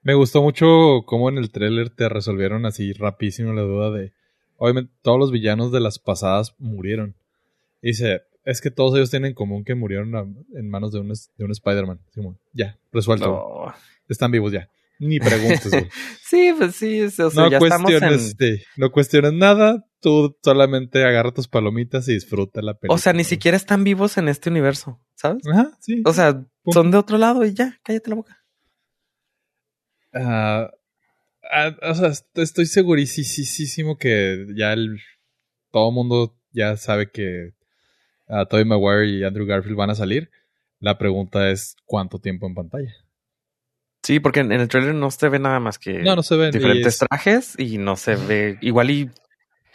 Me gustó mucho cómo en el tráiler te resolvieron así rapidísimo la duda de... Obviamente todos los villanos de las pasadas murieron. Y dice, es que todos ellos tienen en común que murieron a- en manos de un, de un Spider-Man. Ya, resuelto. No. Están vivos ya. Ni preguntes. Sí, pues sí, o sea, no ya en... cuestiones, sí, no cuestiones nada. Tú solamente agarra tus palomitas y disfruta la película. O sea, ni siquiera están vivos en este universo, ¿sabes? Ajá, sí. O sea, son de otro lado y ya, cállate la boca. Ah, ah, o sea, est- estoy segurísimo que ya el, todo el mundo ya sabe que ah, Tobey Maguire y Andrew Garfield van a salir. La pregunta es ¿cuánto tiempo en pantalla? Sí, porque en, en el trailer no se ve nada más que No, no se ven. y diferentes es- trajes y no se ve igual y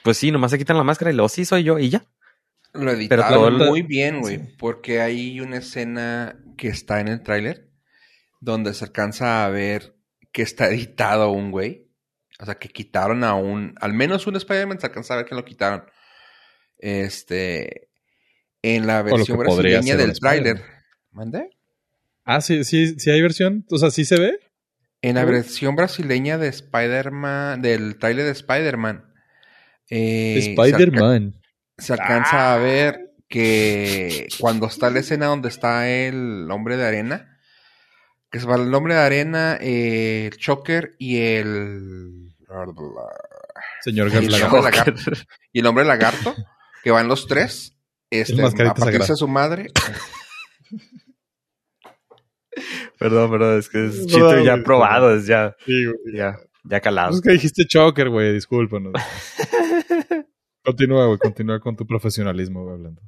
pues sí, nomás se quitan la máscara y luego sí soy yo y ya. Lo editaron el- muy bien, güey, Sí. porque hay una escena que está en el tráiler donde se alcanza a ver que está editado un güey. O sea, que quitaron a un... Al menos un Spider-Man se alcanza a ver que lo quitaron. Este... En la versión brasileña del tráiler. ¿Mandé? Ah, sí, sí, sí hay versión. O sea, sí se ve. En la versión brasileña de Spider-Man, del tráiler de Spider-Man. eh, se alca- Spider-Man. se alcanza a ver que cuando está la escena donde está el hombre de arena, que se va el hombre de arena, eh, el Choker y el Señor Y el lagarto, y el hombre lagarto, que van los tres, este, a partirse a su madre. Perdón, perdón, es que es No, chiste ya probado, es ya, Sí, ya, ya calado. Es que dijiste Choker, güey. Discúlpanos. continúa, güey. Continúa con tu profesionalismo, güey, hablando.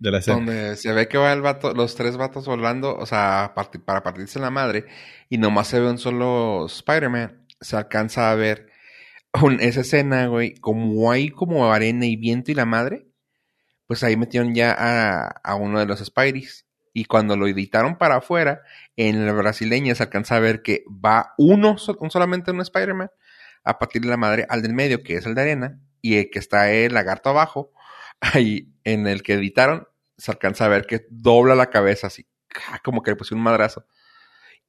De la escena. donde se ve que va el vato, los tres vatos volando, o sea, para partirse la madre, y nomás se ve un solo Spider-Man. Se alcanza a ver esa escena, güey, como hay como arena y viento y la madre, pues ahí metieron ya a, uno de los Spideys. Y cuando lo editaron para afuera, en la brasileña se alcanza a ver que va uno, un- solamente un Spider-Man, a partir de la madre al del medio, que es el de arena, y el que está el lagarto abajo, ahí en el que editaron, se alcanza a ver que dobla la cabeza así, como que le pusieron un madrazo.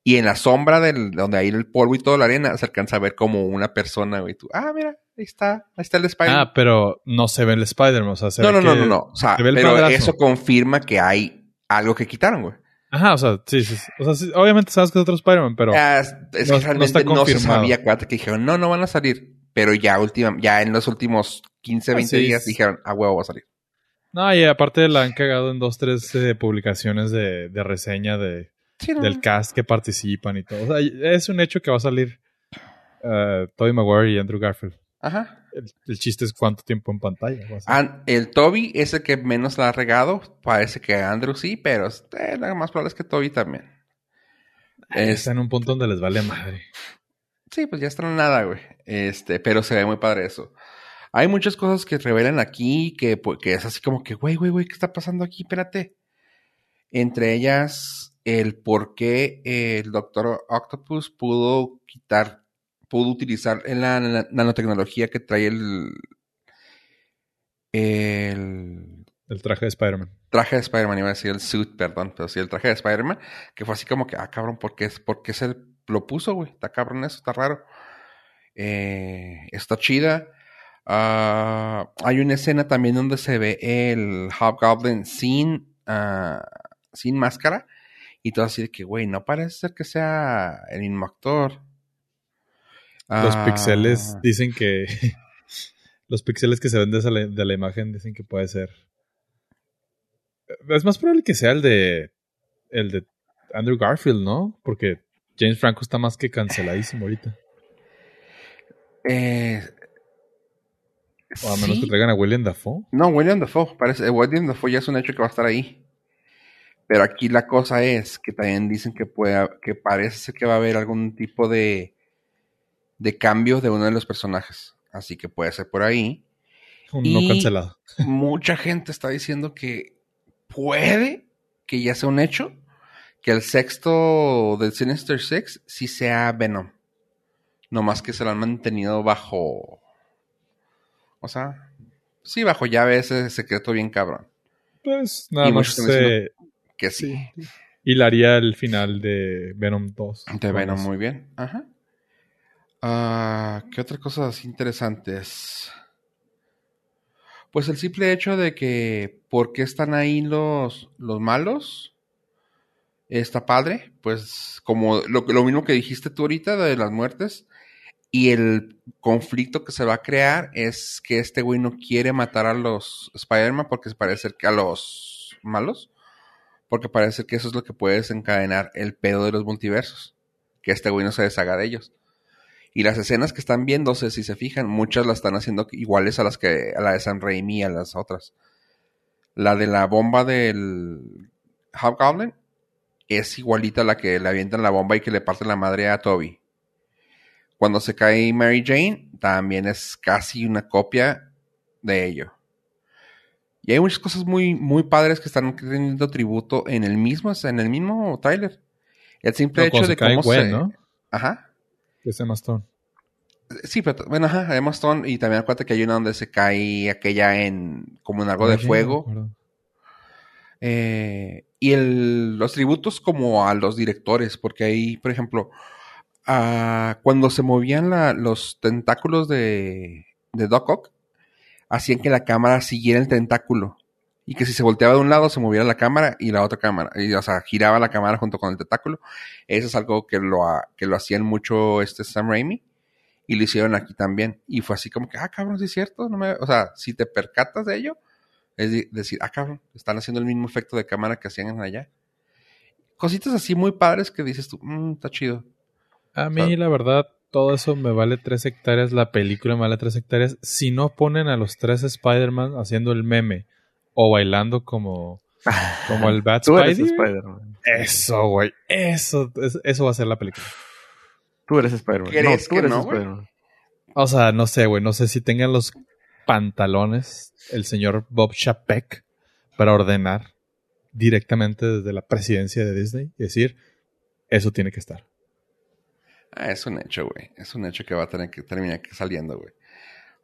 Y en la sombra del, donde hay el polvo y toda la arena, se alcanza a ver como una persona, güey. Tú, ah, mira, ahí está, ahí está el Spider-Man. Ah, pero no se ve el Spider-Man, o sea, se no, ve no, no, que- no, no. O sea, se pero madrazo. eso confirma que hay algo que quitaron, güey. Ajá, o sea, sí, sí. O sea, sí, obviamente sabes que es otro Spider-Man, pero... Ah, es, es no- que no realmente está no, se sabía, acuérdate que dijeron, no, no van a salir. Pero ya última, ya en los últimos 15, Ah, 20 sí. días dijeron, a huevo va a salir. No, y aparte la han cagado en dos, tres eh, publicaciones de, de reseña de, Sí, no, del cast que participan y todo. O sea, es un hecho que va a salir uh, Tobey Maguire y Andrew Garfield. Ajá. El, el chiste es cuánto tiempo en pantalla. va a ser. Ah, el Toby es el que menos la ha regado. Parece que Andrew sí, pero eh, lo más probable es que Toby también. Es- Está en un punto donde les vale madre. Sí, pues ya está en nada, güey. Este, pero se ve muy padre eso. Hay muchas cosas que revelan aquí que, pues, que es así como que, güey, güey, güey, ¿qué está pasando aquí? Espérate. Entre ellas, el por qué el Doctor Octopus pudo quitar, pudo utilizar en la, na- nanotecnología que trae el, el El traje de Spider-Man. traje de Spider-Man, iba a decir el suit, perdón, pero sí el traje de Spider-Man, que fue así como que, ah, cabrón, ¿por qué, es- por qué se lo puso, güey? Está cabrón eso, está raro. Eh, está chida. Ah, hay una escena también donde se ve el Hobgoblin sin, ah, sin máscara. Y todo así de que, güey, no parece ser que sea el mismo actor. Los Ah, pixeles dicen que... los pixeles que se ven de, la- de la imagen dicen que puede ser... Es más probable que sea el de... El de Andrew Garfield, ¿no? Porque James Franco está más que canceladísimo ahorita. eh, O a menos sí. que traigan a William Dafoe. No, William Dafoe. Parece, eh, William Dafoe ya es un hecho que va a estar ahí. Pero aquí la cosa es que también dicen que puede, que parece ser que va a haber algún tipo de, de cambio de uno de los personajes. Así que puede ser por ahí. Un Y- no cancelado. Mucha gente está diciendo que puede que ya sea un hecho que el sexto del Sinister Six sí sea Venom. No más que se lo han mantenido bajo. O sea, sí, bajo llave ese secreto bien cabrón. Pues nada Y más se Que sí. hilaría el final de Venom 2. De Venom, eso. muy bien. Ajá. Ah, ¿Qué otras cosas interesantes? Pues el simple hecho de que por qué están ahí los, los malos está padre. Pues como lo, lo mismo que dijiste tú ahorita de las muertes. Y el conflicto que se va a crear es que este güey no quiere matar a los Spider-Man porque parece que a los malos. Porque parece que eso es lo que puede desencadenar el pedo de los multiversos. Que este güey no se deshaga de ellos. Y las escenas que están viéndose, si se fijan, muchas las están haciendo iguales a las que a la de Sam Raimi y a las otras. La de la bomba del Hobgoblin es igualita a la que le avientan la bomba y que le parten la madre a Toby. Cuando se cae Mary Jane, también es casi una copia de ello. Y hay muchas cosas muy, muy padres que están teniendo tributo en el mismo, en el mismo tráiler. El simple No, hecho de cómo Gwen, se... ¿no? Ajá. Ese Emma Stone. Sí, pero bueno, ajá, Emma Stone y también acuérdate que hay una donde se cae aquella en como en algo de no fuego. Eh, y el, los tributos como a los directores, porque ahí, por ejemplo, ah, cuando se movían los tentáculos de, de Doc Ock, hacían que la cámara siguiera el tentáculo. Y que si se volteaba de un lado, se moviera la cámara y la otra cámara. Y, o sea, giraba la cámara junto con el tentáculo. Eso es algo que lo, que lo hacían mucho este Sam Raimi. Y lo hicieron aquí también. Y fue así como que, ah, cabrón, sí es cierto. No me... O sea, si te percatas de ello, es de- decir, ah, cabrón, están haciendo el mismo efecto de cámara que hacían allá. Cositas así muy padres que dices tú, mmm, está chido. A mí, la verdad, todo eso me vale tres hectáreas. La película me vale tres hectáreas. Si no ponen a los tres Spider-Man haciendo el meme o bailando como, como el Tú eres Spidey. Spider-Man. Eso, güey. Eso, es- eso va a ser la película. Tú eres Spider-Man. ¿Crees No, tú eres no? Spider-Man. O sea, no sé, güey. No sé si tengan los pantalones el señor Bob Chapek para ordenar directamente desde la presidencia de Disney y decir, eso tiene que estar. Ah, es un hecho, güey. Es un hecho que va a tener que terminar saliendo, güey.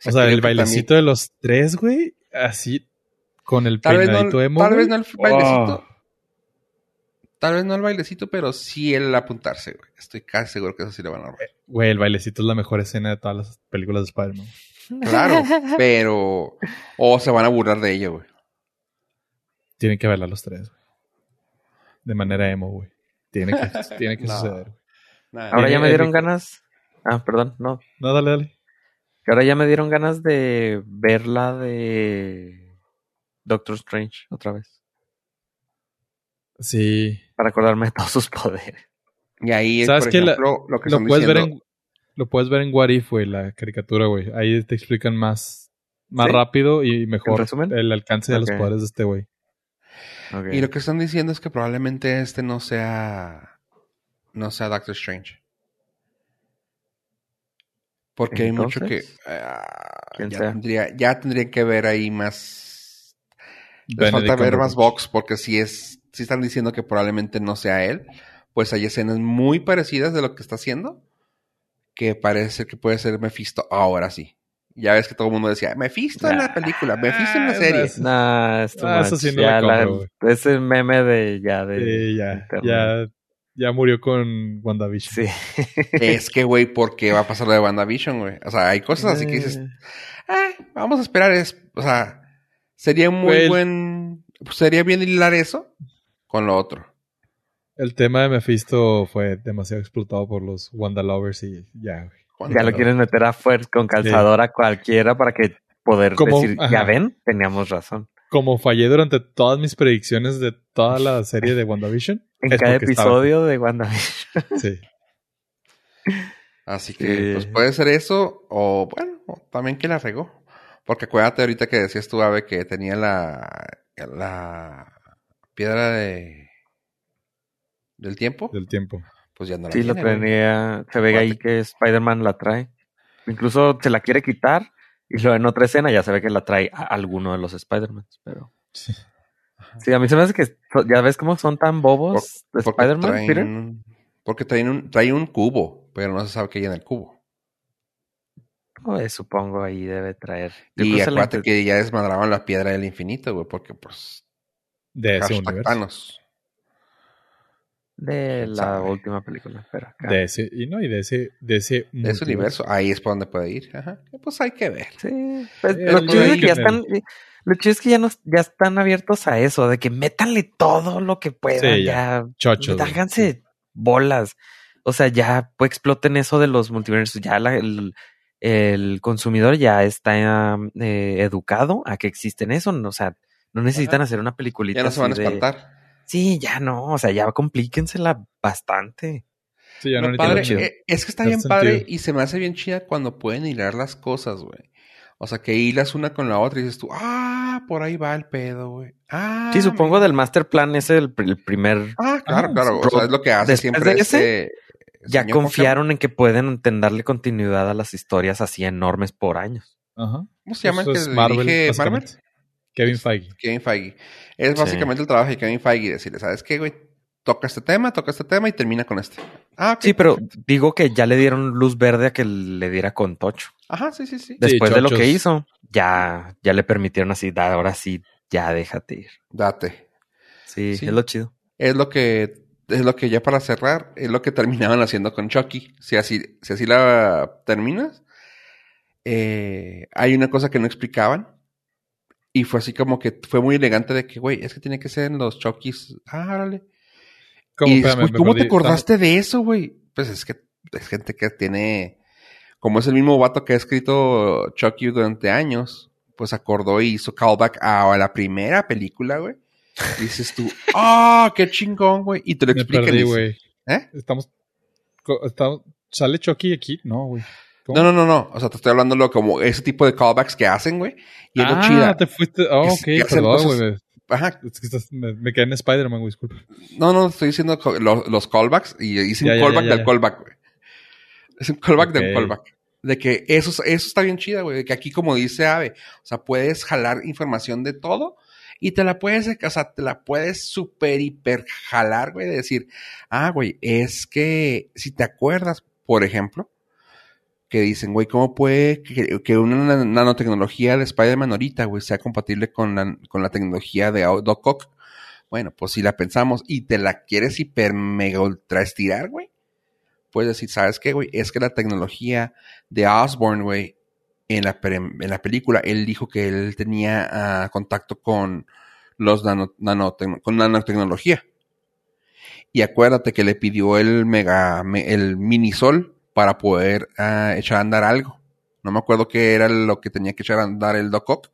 O sea, el bailecito de los tres, güey, así con el Tal vez, no, peinadito emo. tal vez no el bailecito. Oh. Tal vez no el bailecito, pero sí el apuntarse, güey. Estoy casi seguro que eso sí lo van a robar. Güey, el bailecito es la mejor escena de todas las películas de Spider-Man. Claro, pero. O se van a burlar de ello, güey. Tienen que bailar los tres, güey. De manera emo, güey. Tiene que, tiene que No. suceder. güey. Nada. Ahora ya Tiene me dieron Eric- ganas. Ah, perdón, no. No, dale, dale. Que ahora ya me dieron ganas de ver la de Doctor Strange otra vez. Sí. Para acordarme de todos sus poderes. Y ahí, ¿Sabes por? La- lo que Lo están puedes, ver en, lo puedes ver en What If, güey, la caricatura, güey. Ahí te explican más, más ¿Sí? rápido y mejor el alcance de los poderes de este güey. Y lo que están diciendo es que probablemente este no sea. No sea Doctor Strange. Porque hay mucho que. Ah, ¿quién ya, tendría, ya tendría que ver ahí más. Les falta ver más box, porque si es. Si están diciendo que probablemente no sea él, pues hay escenas muy parecidas de lo que está haciendo. Que parece que puede ser Mephisto ahora sí. Ya ves que todo el mundo decía, Mephisto en la película, Mephisto en la serie. Nah, es too Ah, eso sí no Ya la compro, la- güey. es el meme de ya de Sí, ya, ya, ya murió con WandaVision. Sí. Es que, güey, ¿por qué va a pasar lo de WandaVision, güey? O sea, hay cosas así que dices, Eh, ah, vamos a esperar. Es, o sea, sería un muy el- buen. Sería bien hilar eso con lo otro. El tema de Mephisto fue demasiado explotado por los Wanda Lovers y ya, güey. Ya lo quieren meter a fuerza con calzador a cualquiera para que poder decir, ajá. ya ven, teníamos razón. Como fallé durante todas mis predicciones de toda la serie de WandaVision. En es cada estaba- episodio de WandaVision. Sí. Así que, Sí. pues puede ser eso, o bueno, o también que la regó. Porque acuérdate ahorita que decías tú, Ave, que tenía la, la piedra de del tiempo, Del tiempo. pues ya no la Sí, lo tiene, güey. tenía. Se ve ahí que Spider-Man la trae. Incluso se la quiere quitar y luego en otra escena ya se ve que la trae a alguno de los Spider-Man. Pero Sí. sí, a mí se me hace que ya ves cómo son tan bobos de Porque Spider-Man, traen- Peter. Porque traen un, trae un cubo, pero no se sabe qué hay en el cubo. Pues, supongo ahí debe traer. Yo Y la acuérdate inte- que ya desmadraban la piedra del infinito, güey, porque pues... De ese universo. Thanos. De la sabe. última película. Pero acá- De ese, y no, y de ese, de ese, De ese universo, ahí es por donde puede ir. Ajá. Pues hay que ver. Sí, pues, lo chido es que ya están, lo chido es que ya, nos, ya están abiertos a eso, de que métanle todo lo que puedan, Sí, ya, ya. Chochos. háganse bolas. O sea, ya pues, exploten eso de los multiversos, ya la- el, el consumidor ya está eh, educado a que existen eso, no, o sea, no necesitan hacer una peliculita Ya no se van a de- espantar. Sí, ya no, o sea, ya complíquensela bastante. Sí, ya no necesitan padre, chido. eh, es que está bien padre sentido. y se me hace bien chida cuando pueden hilar las cosas, güey. O sea, que hilas una con la otra y dices tú, ah, por ahí va el pedo, güey. Ah, Sí, supongo del master plan es el, el primer Ah, claro, Ah, claro. O sea, es lo que hace siempre de este... ya confiaron en que pueden darle continuidad a las historias así enormes por años. Ajá. ¿Cómo se llama el Eso que es Marvel, dirige Marvel? Kevin Feige. Kevin Feige. Es básicamente el trabajo de Kevin Feige decirle, ¿sabes qué, güey? Toca este tema, toca este tema y termina con este. Ah, ok. Sí, pero digo que ya le dieron luz verde a que le diera con Tocho. Ajá, sí, sí, sí. Después de lo que hizo, ya, ya le permitieron así, "Da, ahora sí, ya déjate ir. Date. Sí, Sí. es lo chido. Es lo que, es lo que ya para cerrar, es lo que terminaban haciendo con Chucky. Si así, si así la terminas, eh, hay una cosa que no explicaban. Y fue así como que fue muy elegante de que, güey, es que tiene que ser en los Chuckys. Ah, órale. ¿Cómo, y espérame, ¿cómo te acordaste de eso, güey? Pues es que es gente que tiene, como es el mismo vato que ha escrito Chucky durante años, pues acordó y hizo callback a la primera película, güey. Y dices tú, ¡ah, qué chingón, güey! Y te lo explican. güey. ¿Eh? Estamos, estamos... ¿Sale Chucky aquí? No, güey. ¿Cómo? No, no, no, no. O sea, te estoy hablando lo como ese tipo de callbacks que hacen, güey. Y es lo ah, chida. te fuiste... Oh, Que- ok, perdón, güey. Ajá. Me, me quedé en Spider-Man, güey, disculpa. No, no, estoy diciendo los callbacks y hice Ya, un ya, callback ya, del callback, güey. Es un callback del callback. De que eso, eso está bien chida, güey. De que aquí, como dice Ave, o sea, puedes jalar información de todo y te la puedes, o sea, te la puedes super, hiper jalar, güey. De decir, ah, güey, es que si te acuerdas, por ejemplo, que dicen, güey, ¿cómo puede que, una nanotecnología de Spider-Man ahorita, güey, sea compatible con la, con la tecnología de Doc Ock? Bueno, pues si la pensamos y te la quieres hiper mega ultra estirar, güey, puedes decir, ¿sabes qué, güey? Es que la tecnología de Osborn, güey, en la, en la película, él dijo que él tenía ah, contacto con los con nanotecnología. Y acuérdate que le pidió el mega, el mini sol para poder uh, echar a andar algo. No me acuerdo qué era lo que tenía que echar a andar el Doc Ock.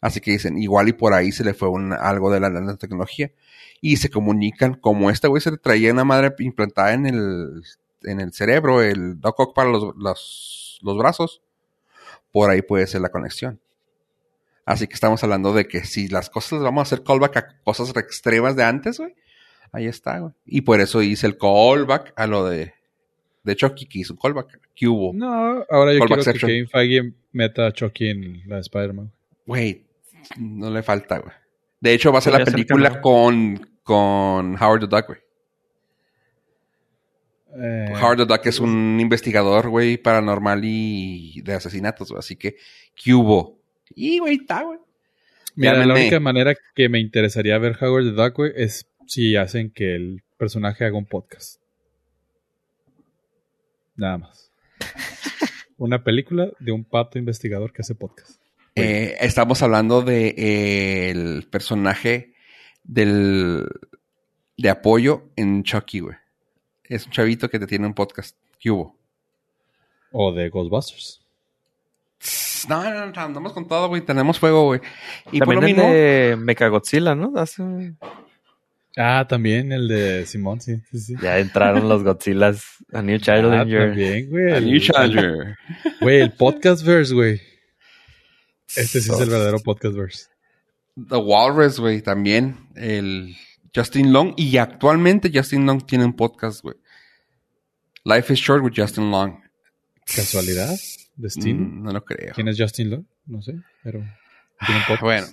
Así que dicen, igual y por ahí se le fue un, algo de la nanotecnología. Y se comunican, como este güey se le traía una madre implantada en el, en el cerebro, el Doc Ock para los, los, los brazos, por ahí puede ser la conexión. Así que estamos hablando de que si las cosas vamos a hacer callback a cosas extremas de antes, güey, ahí está, güey. Y por eso hice el callback a lo de de Chucky que hizo un callback. ¿Qué hubo? No, ahora yo quiero que Kevin Feige meta a Chucky en la Spider-Man. Güey, no le falta, güey. De hecho, va a ser la película con, con Howard the Duck, güey. Eh, Howard the Duck es un investigador, güey, paranormal y de asesinatos. Así que, ¿qué hubo? Y, güey, está, güey. Mira, la única manera que me interesaría ver Howard the Duck, güey, es si hacen que el personaje haga un podcast. Nada más. Una película de un pato investigador que hace podcast. Eh, estamos hablando de eh, el personaje del de apoyo en Chucky, güey. Es un chavito que te tiene un podcast. ¿Qué hubo? O de Ghostbusters. No, no, no, andamos con todo, güey. Tenemos fuego, güey. Y También por lo mismo... de Mechagodzilla, ¿no? Hace... Ah, también el de Simón, sí, sí, sí. Ya entraron los Godzillas. A New Challenger. Ah, también, güey. A New Challenger. Güey, el Podcastverse, güey. Este sí es el verdadero Podcastverse. The Walrus, güey, también. El Justin Long. Y actualmente Justin Long tiene un podcast, güey. Life is Short with Justin Long. ¿Casualidad? ¿Destino? Mm, no lo creo. ¿Quién es Justin Long? No sé, pero tiene un podcast. Bueno.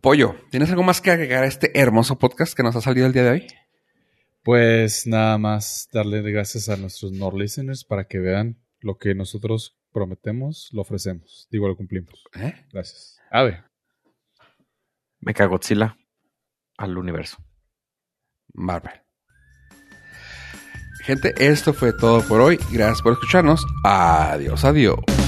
Pollo, ¿tienes algo más que agregar a este hermoso podcast que nos ha salido el día de hoy? Pues nada más darle gracias a nuestros Nord listeners para que vean lo que nosotros prometemos, lo ofrecemos. Digo, lo cumplimos. ¿Eh? Gracias. Ave. Me cago Godzilla al universo. Marvel. Gente, esto fue todo por hoy. Gracias por escucharnos. Adiós, adiós.